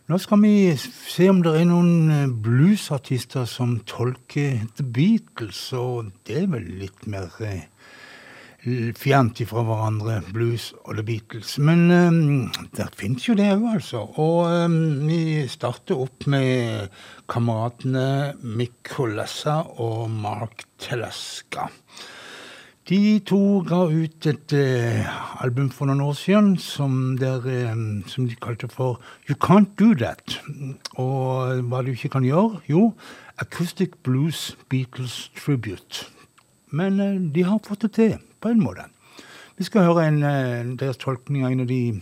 Nå skal vi se om det er noen eh, bluesartister som tolker The Beatles, og det er vel litt mer eh, fjernt ifra hverandre, blues og The Beatles. Men um, det fins jo det òg, altså. Og um, vi starter opp med kameratene Mick Colessa og Mark Teleska. De to ga ut et uh, album for noen år siden som, der, um, som de kalte for You Can't Do That. Og hva du ikke kan gjøre? Jo, Acoustic Blues Beatles Tribute. Men uh, de har fått det til, på en måte. Vi skal høre en, eh, deres tolkning av en av de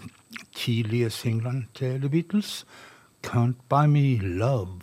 tidlige singlene til The Beatles. Can't Buy Me Love.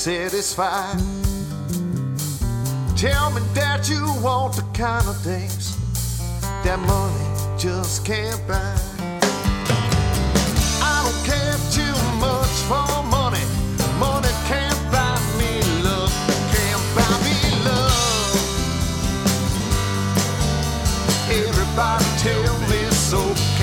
Satisfied. Tell me that you want the kind of things that money just can't buy. I don't care too much for money. Money can't buy me love. Can't buy me love. Everybody tell me so.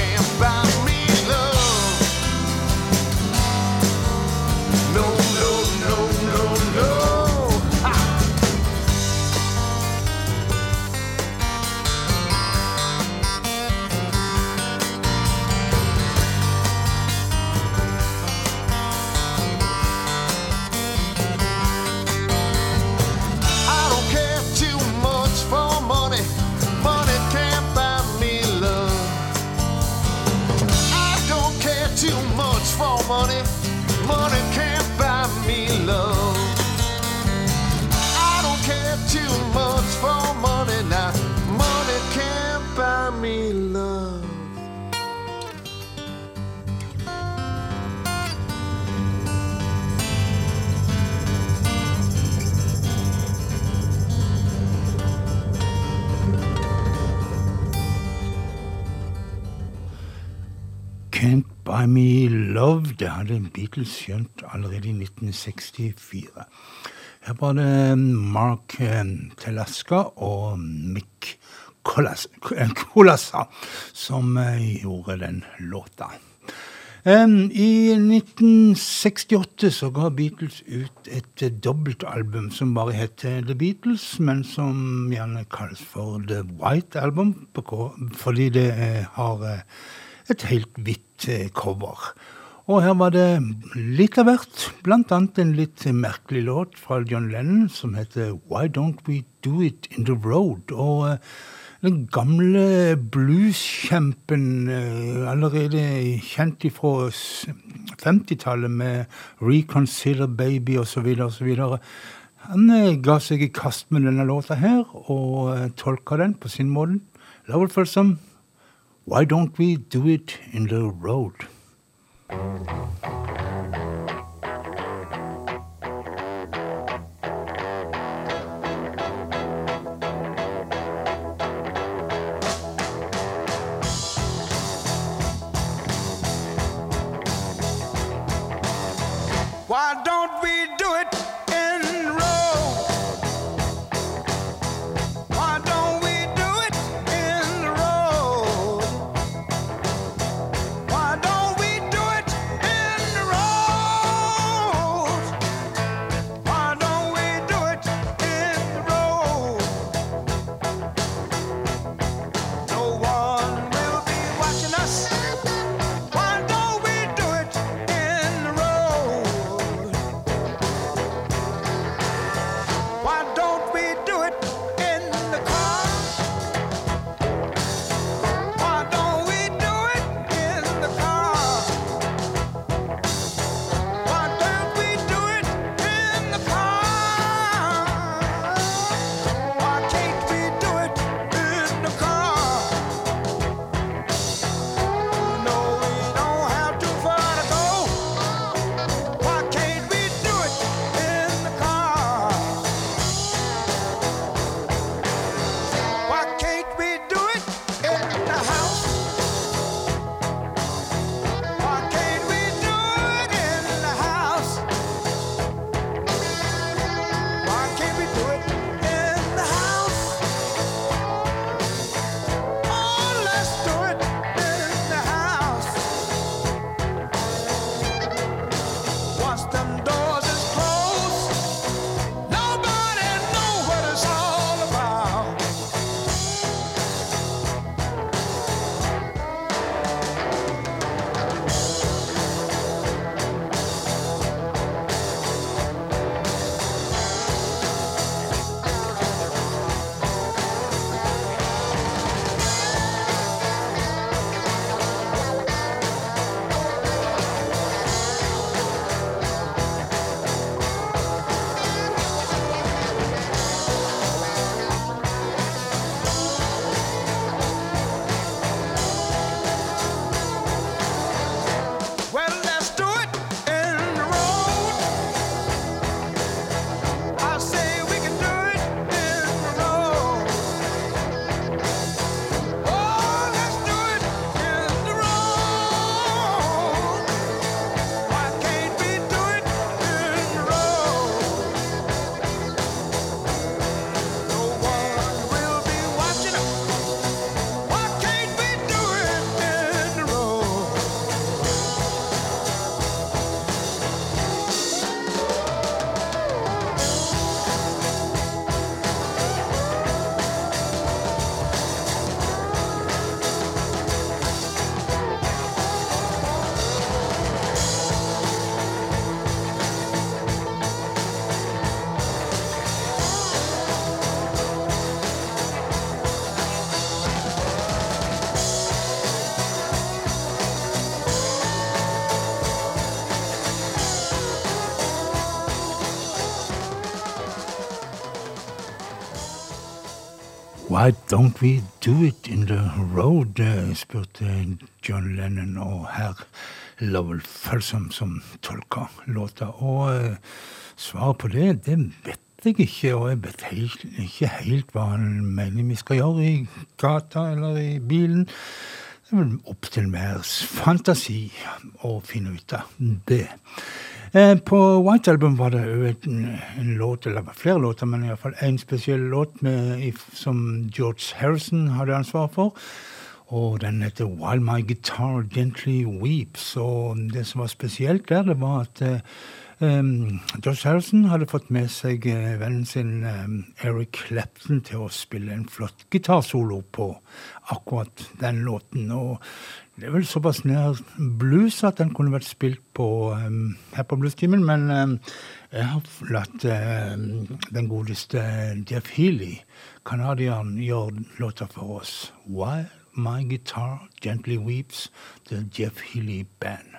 Det hadde Beatles skjønt allerede i 1964. Her var det Mark eh, Telaska og Mick Colassa som eh, gjorde den låta. I 1968 så ga Beatles ut et dobbeltalbum som bare heter The Beatles, men som gjerne kalles for The White Album, fordi det eh, har et helt hvitt eh, cover. Og her var det litt av hvert, blant annet en litt merkelig låt fra John Lennon som heter Why Don't We Do It In The Road? Og eh, den gamle blueskjempen, eh, allerede kjent fra 50-tallet med Reconsider Baby osv., osv. Han ga seg i kast med denne låta her, og tolka den på sin måte. Lovell Folsom Why don't we do it in the road? It? Why don't we do it in the road? Eh, spurte John Lennon og herr Lovell Felsom, som tolka låta. Og uh, svaret på det, det vet jeg ikke, og jeg vet helt, ikke helt hva han mener vi skal gjøre i gata eller i bilen. Det er vel opp til mer fantasi å finne ut av det. Eh, På White Album var det en, en låt, eller flere låter, men iallfall én spesiell låt med, som George Harrison hadde ansvar for. Og den heter While My Guitar Gently Weeps. Og det som var spesielt der, det var at um, George Harrison hadde fått med seg eh, vennen sin um, Eric Clapton til å spille en flott gitarsolo på akkurat den låten. Og det er vel såpass nær blues at den kunne vært spilt på, um, her på Bluestimen, men um, jeg har latt um, den godeste Jeff Healy, canadieren, gjøre låta for oss. While My Guitar Gently Weeps, The Jeff Healy Band.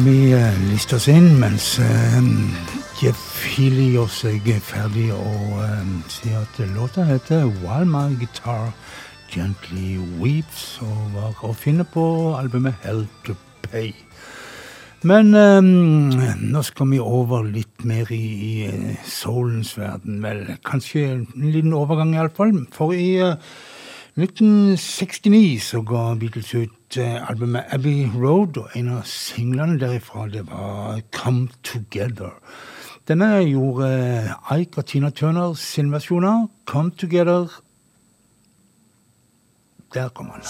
Vi lister oss inn mens eh, Jeff Healy gjør seg ferdig og eh, sier at låta heter While My Guitar Gently Weeps og var å finne på albumet Hell to Pay. Men um, nå skal vi over litt mer i, i soulens verden. Vel, kanskje en liten overgang iallfall. For i uh, 1969 så ga Beatles ut albumet Abbey Road, og en av singlene derifra det var Come Together. Denne gjorde eh, Ike og Tina Turner sin versjon av Come Together. Der kom han.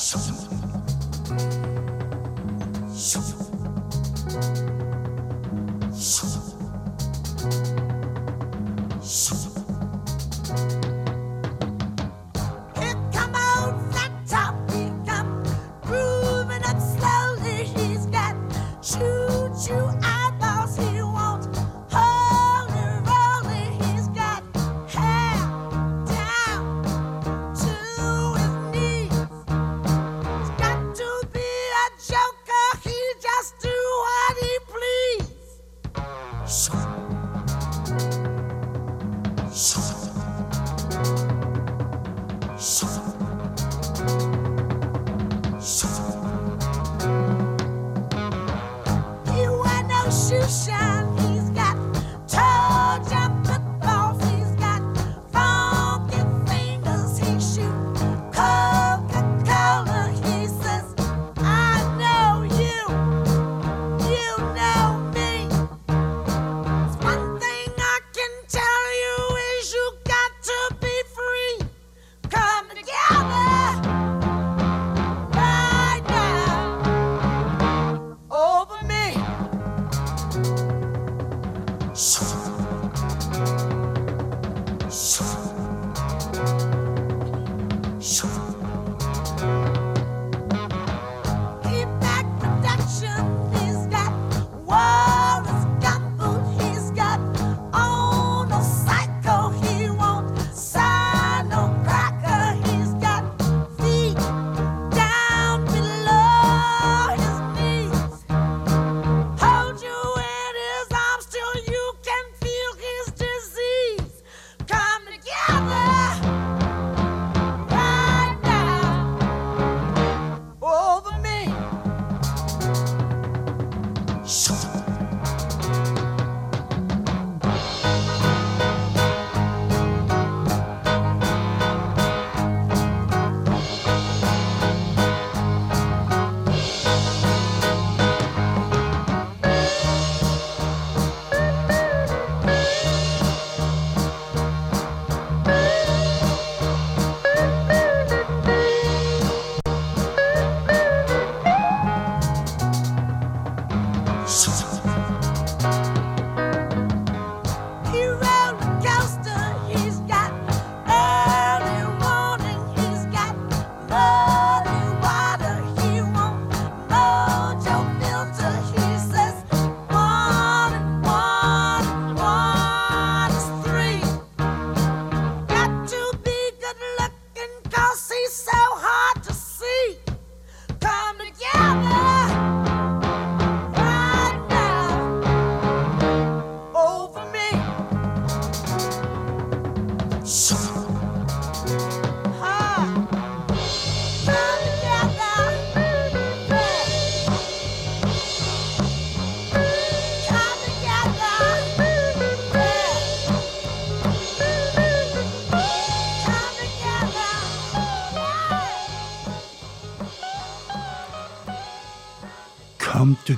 Here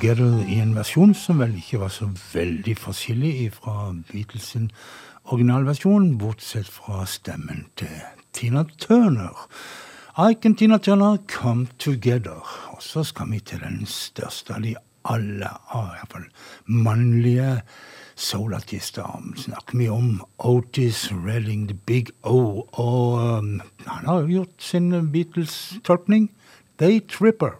Together i en versjon som vel ikke var så veldig forskjellig fra Beatles sin originalversjon, bortsett fra stemmen til Tina Turner. Ike og Tina Turner, Come Together. Og så skal vi til den største av de alle, iallfall i hvert mannlige soulartister. Snakker vi om Otis Redding, The Big O. Og um, han har jo gjort sin Beatles-tolkning, They Tripper.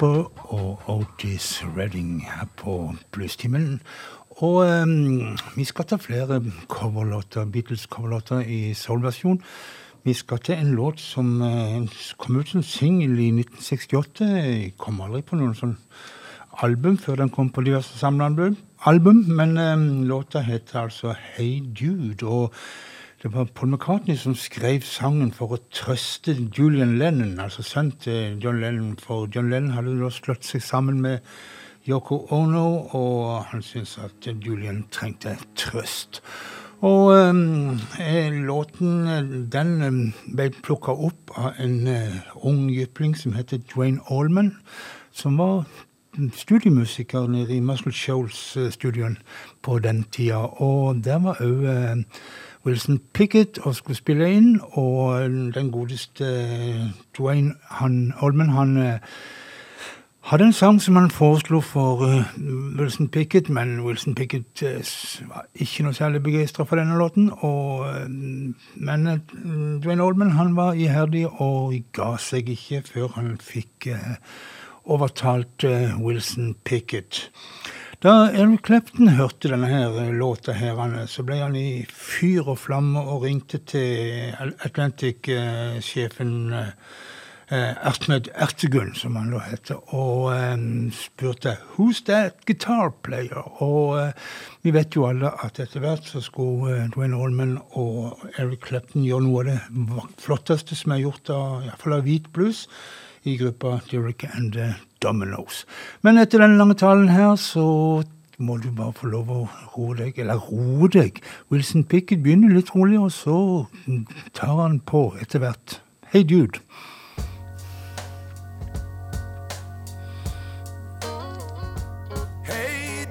Day og Otis Redding her på Bluestimen. Og um, vi skal ta flere coverlåter, Beatles-coverlåter i soul-versjon. Vi skal til en låt som uh, kom ut som singel i 1968. Jeg kom aldri på noen sånn album før den kom på diverse samlealbum, album, men um, låta heter altså Hey Dude. og det var Paul McCartney som skrev sangen for å trøste Julian Lennon, altså sønnen til John Lennon. For John Lennon hadde da slått seg sammen med Yoko Ono, og han syntes at Julian trengte trøst. Og um, eh, låten eh, den eh, ble plukka opp av en eh, ung jypling som heter Dwayne Allman, som var studiemusiker nede i Muscle Shoals-studioen på den tida. Og der var òg Wilson Pickett og skulle spille inn, og den godeste eh, Dwayne han, Oldman han eh, hadde en sang som han foreslo for eh, Wilson Pickett, men Wilson Pickett eh, var ikke noe særlig begeistra for denne låten. Og, eh, men eh, Dwayne Oldman han var iherdig og ga seg ikke før han fikk eh, overtalt eh, Wilson Pickett. Da Eric Clapton hørte denne her eh, låta, her, så ble han i fyr og flamme og ringte til Atlantic-sjefen eh, eh, Ahmed Ertegun, som han da heter, og eh, spurte «Who's that guitar player?» Og eh, vi vet jo alle at etter hvert så skulle eh, Dwayne Allman og Eric Clapton gjøre noe av det flotteste som er gjort av, i hvert fall av hvit blues, i gruppa Derek and the Dominoes. Men etter denne lange talen her, så må du bare få lov å roe deg, eller roe deg. Wilson Pickett begynner litt rolig, og så tar han på etter hvert. Hey dude. Hey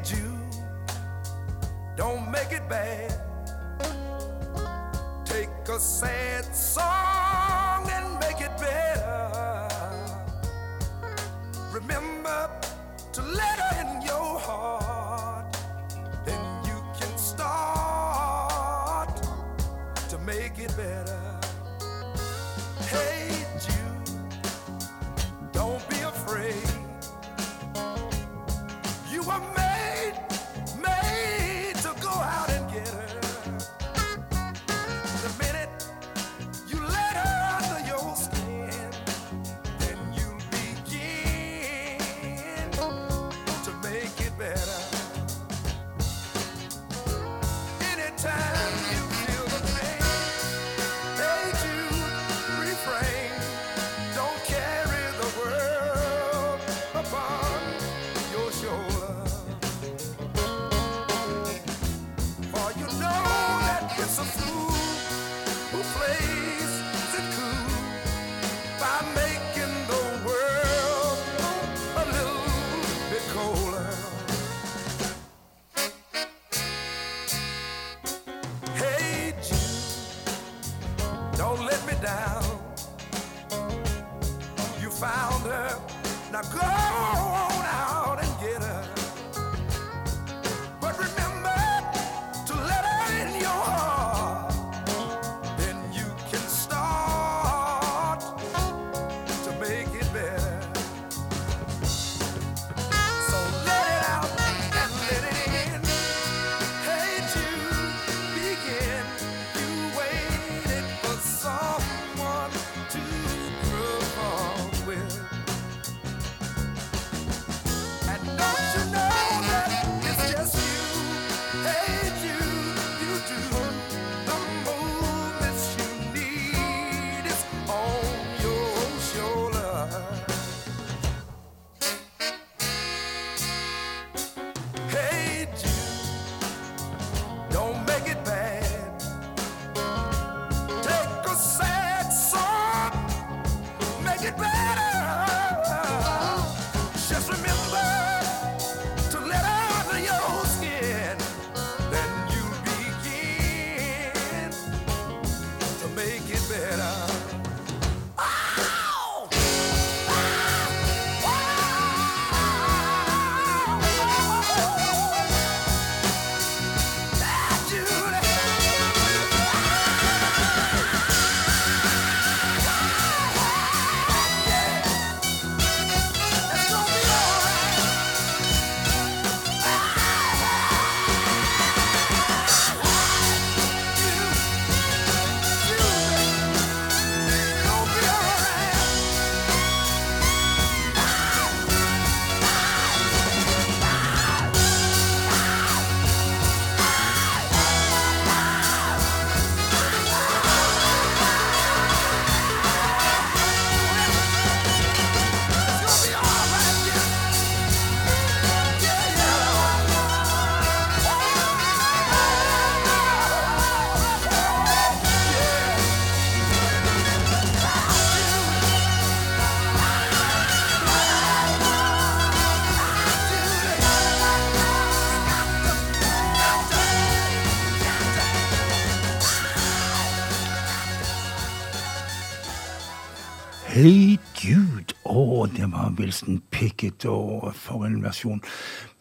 Wilson Pickett, og for en versjon.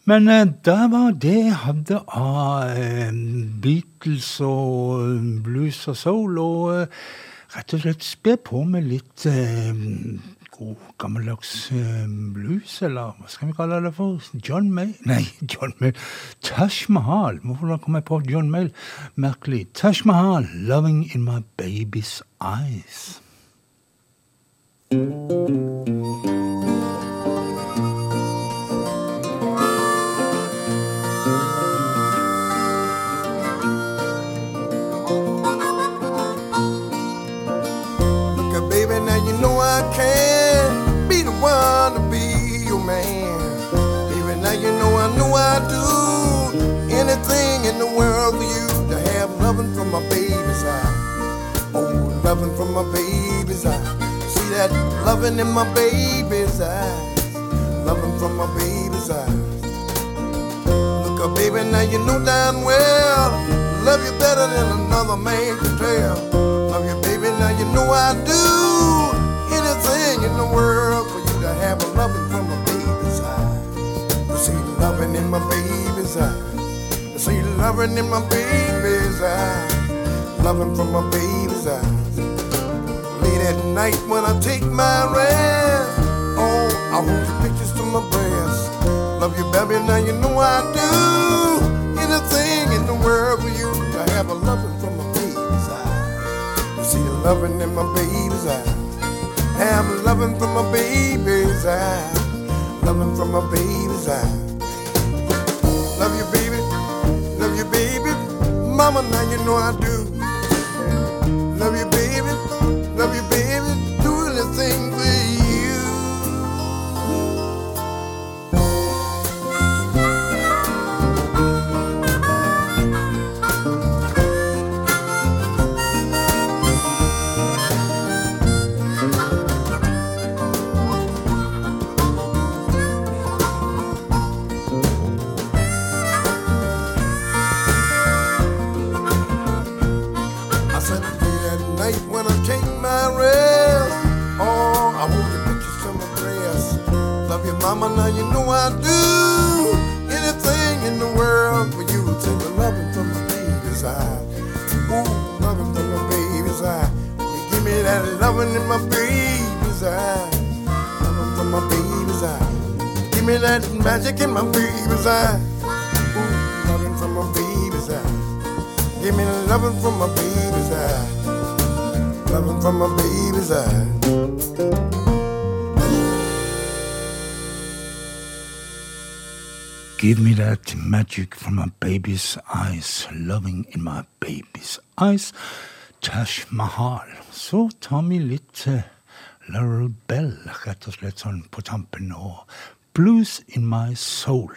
Men eh, det var det jeg hadde av eh, Beatles og blues og soul, og eh, rett og slett spe på med litt eh, god gammeldags eh, blues, eller hva skal vi kalle det for? John May? Nei, John May. Tash Mahal. Hvorfor kom jeg på John May? Merkelig. Tash Mahal, 'Loving in My Baby's Eyes'. Loving from my baby's eye. Oh, loving from my baby's eye. See that loving in my baby's eyes. Loving from my baby's eyes. Look up, baby, now you know damn well. Love you better than another man can tell. Love you, baby, now you know I do anything in the world for you to have a loving from my baby's eyes. You see loving in my baby's eyes. See loving in my baby's eyes. Loving from my baby's eyes. Late at night when I take my rest. Oh, I hold your pictures to my breast. Love you, baby, now you know I do anything in the world for you to have a loving from my baby's eyes. You see loving in my baby's eyes. Have a loving from my baby's eyes. Loving from my baby's eyes. Love you, baby. Mama, now you know I do. Love you, baby. Love you, baby. Loving in my baby's eye. Loving from my baby's eye. Give me that magic in my baby's eye. Ooh, loving from my baby's eyes. Give me loving from my baby's eyes. Loving from my baby's eye. Give me that magic from my baby's eyes, loving in my baby's eyes. Tash Mahal. Så tar vi litt Laurel Bell, rett og slett sånn på tampen, og Blues in my soul.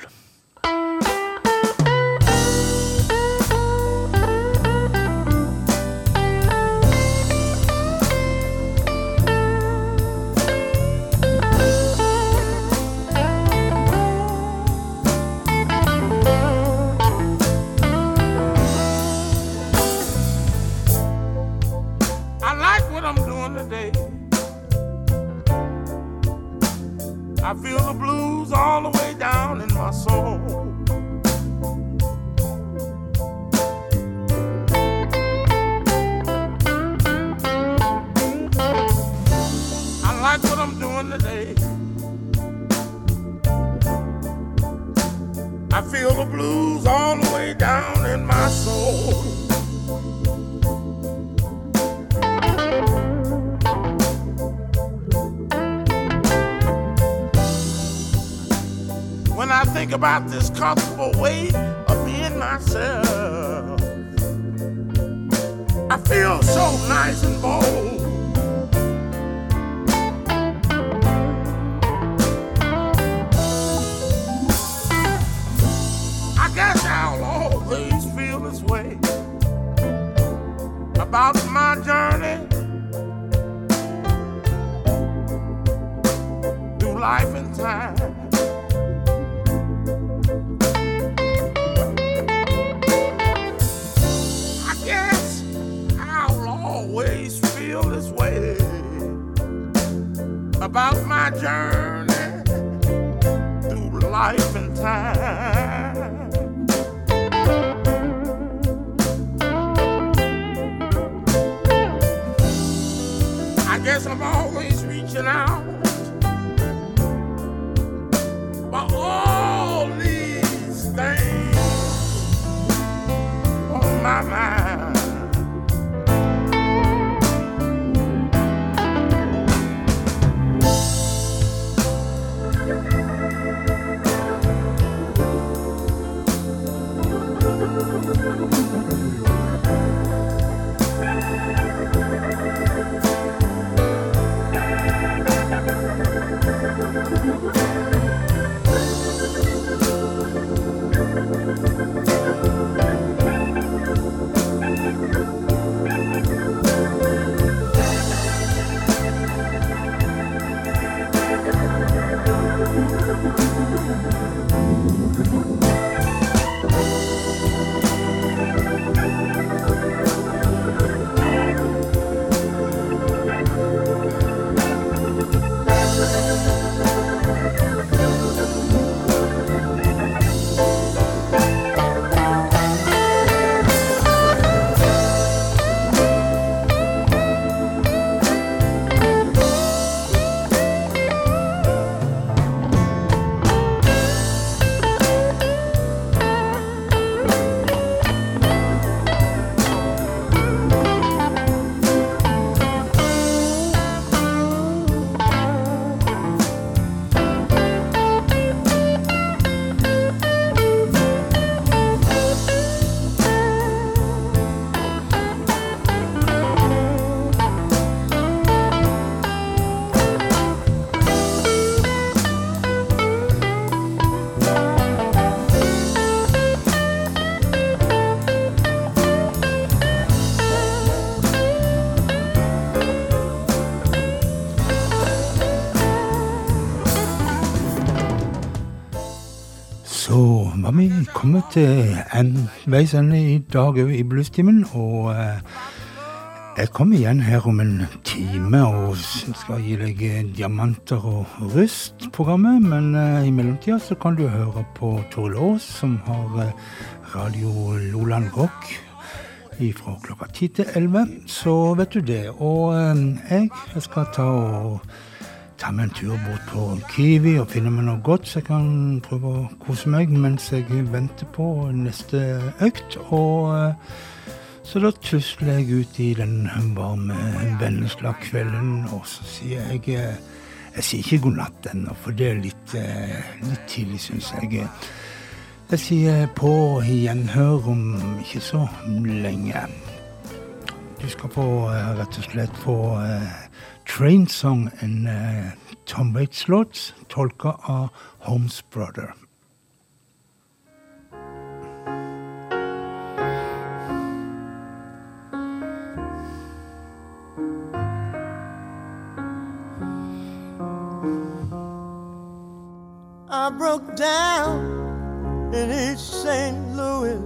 Feel the blues all the way down in my soul. when I think about this comfortable way of being myself. I feel so nice and bold. About my journey through life and time. I guess I'll always feel this way about my journey through life and time. Guess I'm always reaching out for all these things on my mind. Så vi kommet til en veis ende i dag òg i Bluestimen, og eh, Jeg kommer igjen her om en time og skal gi deg diamanter og rust-programmet. Men eh, i mellomtida så kan du høre på Toril Aas, som har eh, Radio Loland Rock fra klokka ti til elleve. Så vet du det. Og eh, jeg skal ta og ta meg en tur bort på Kiwi og finne meg noe godt, så jeg kan prøve å kose meg mens jeg venter på neste økt. Og eh, så da tusler jeg ut i den varme venneslagkvelden, og så sier jeg eh, Jeg sier ikke god natt ennå, for det er litt, eh, litt tidlig, syns jeg. Jeg sier på gjenhør om ikke så lenge. Du skal få eh, rett og slett få Train Song, en uh, Tom Waits-låt, tolka av Holmes Brother. I broke down in East St. Louis,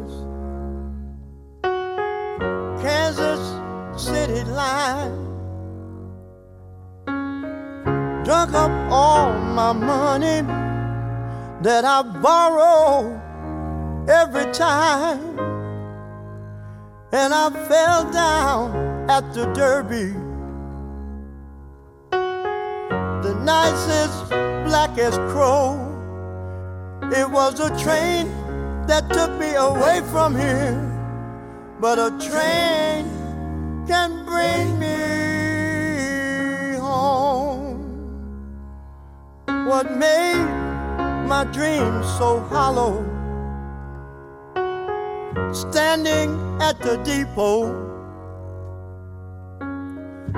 Kansas City line. Drunk up all my money that I borrow every time. And I fell down at the Derby. The nicest, blackest crow. It was a train that took me away from here, but a train can bring me What made my dreams so hollow? Standing at the depot,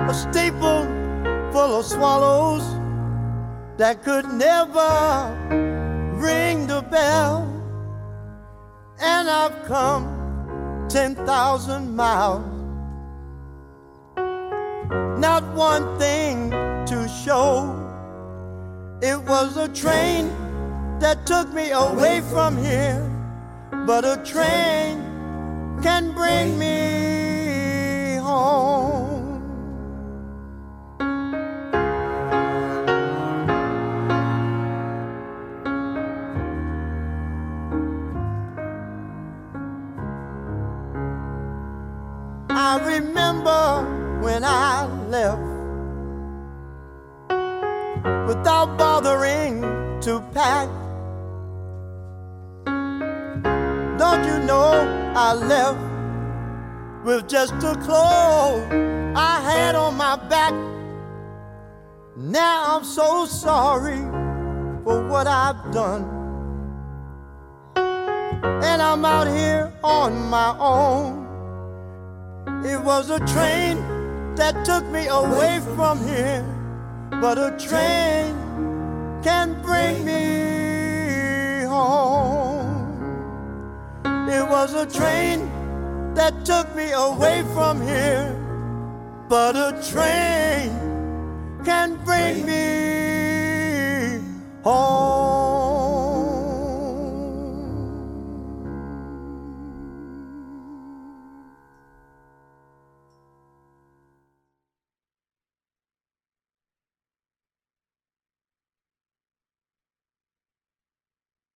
a steeple full of swallows that could never ring the bell, and I've come 10,000 miles. Not one thing to show. It was a train that took me away from here, but a train can bring me home. I remember when I left without bothering to pack. Don't you know I left with just the clothes I had on my back? Now I'm so sorry for what I've done. And I'm out here on my own. It was a train that took me away from here, but a train can bring me home. It was a train that took me away from here, but a train can bring me home.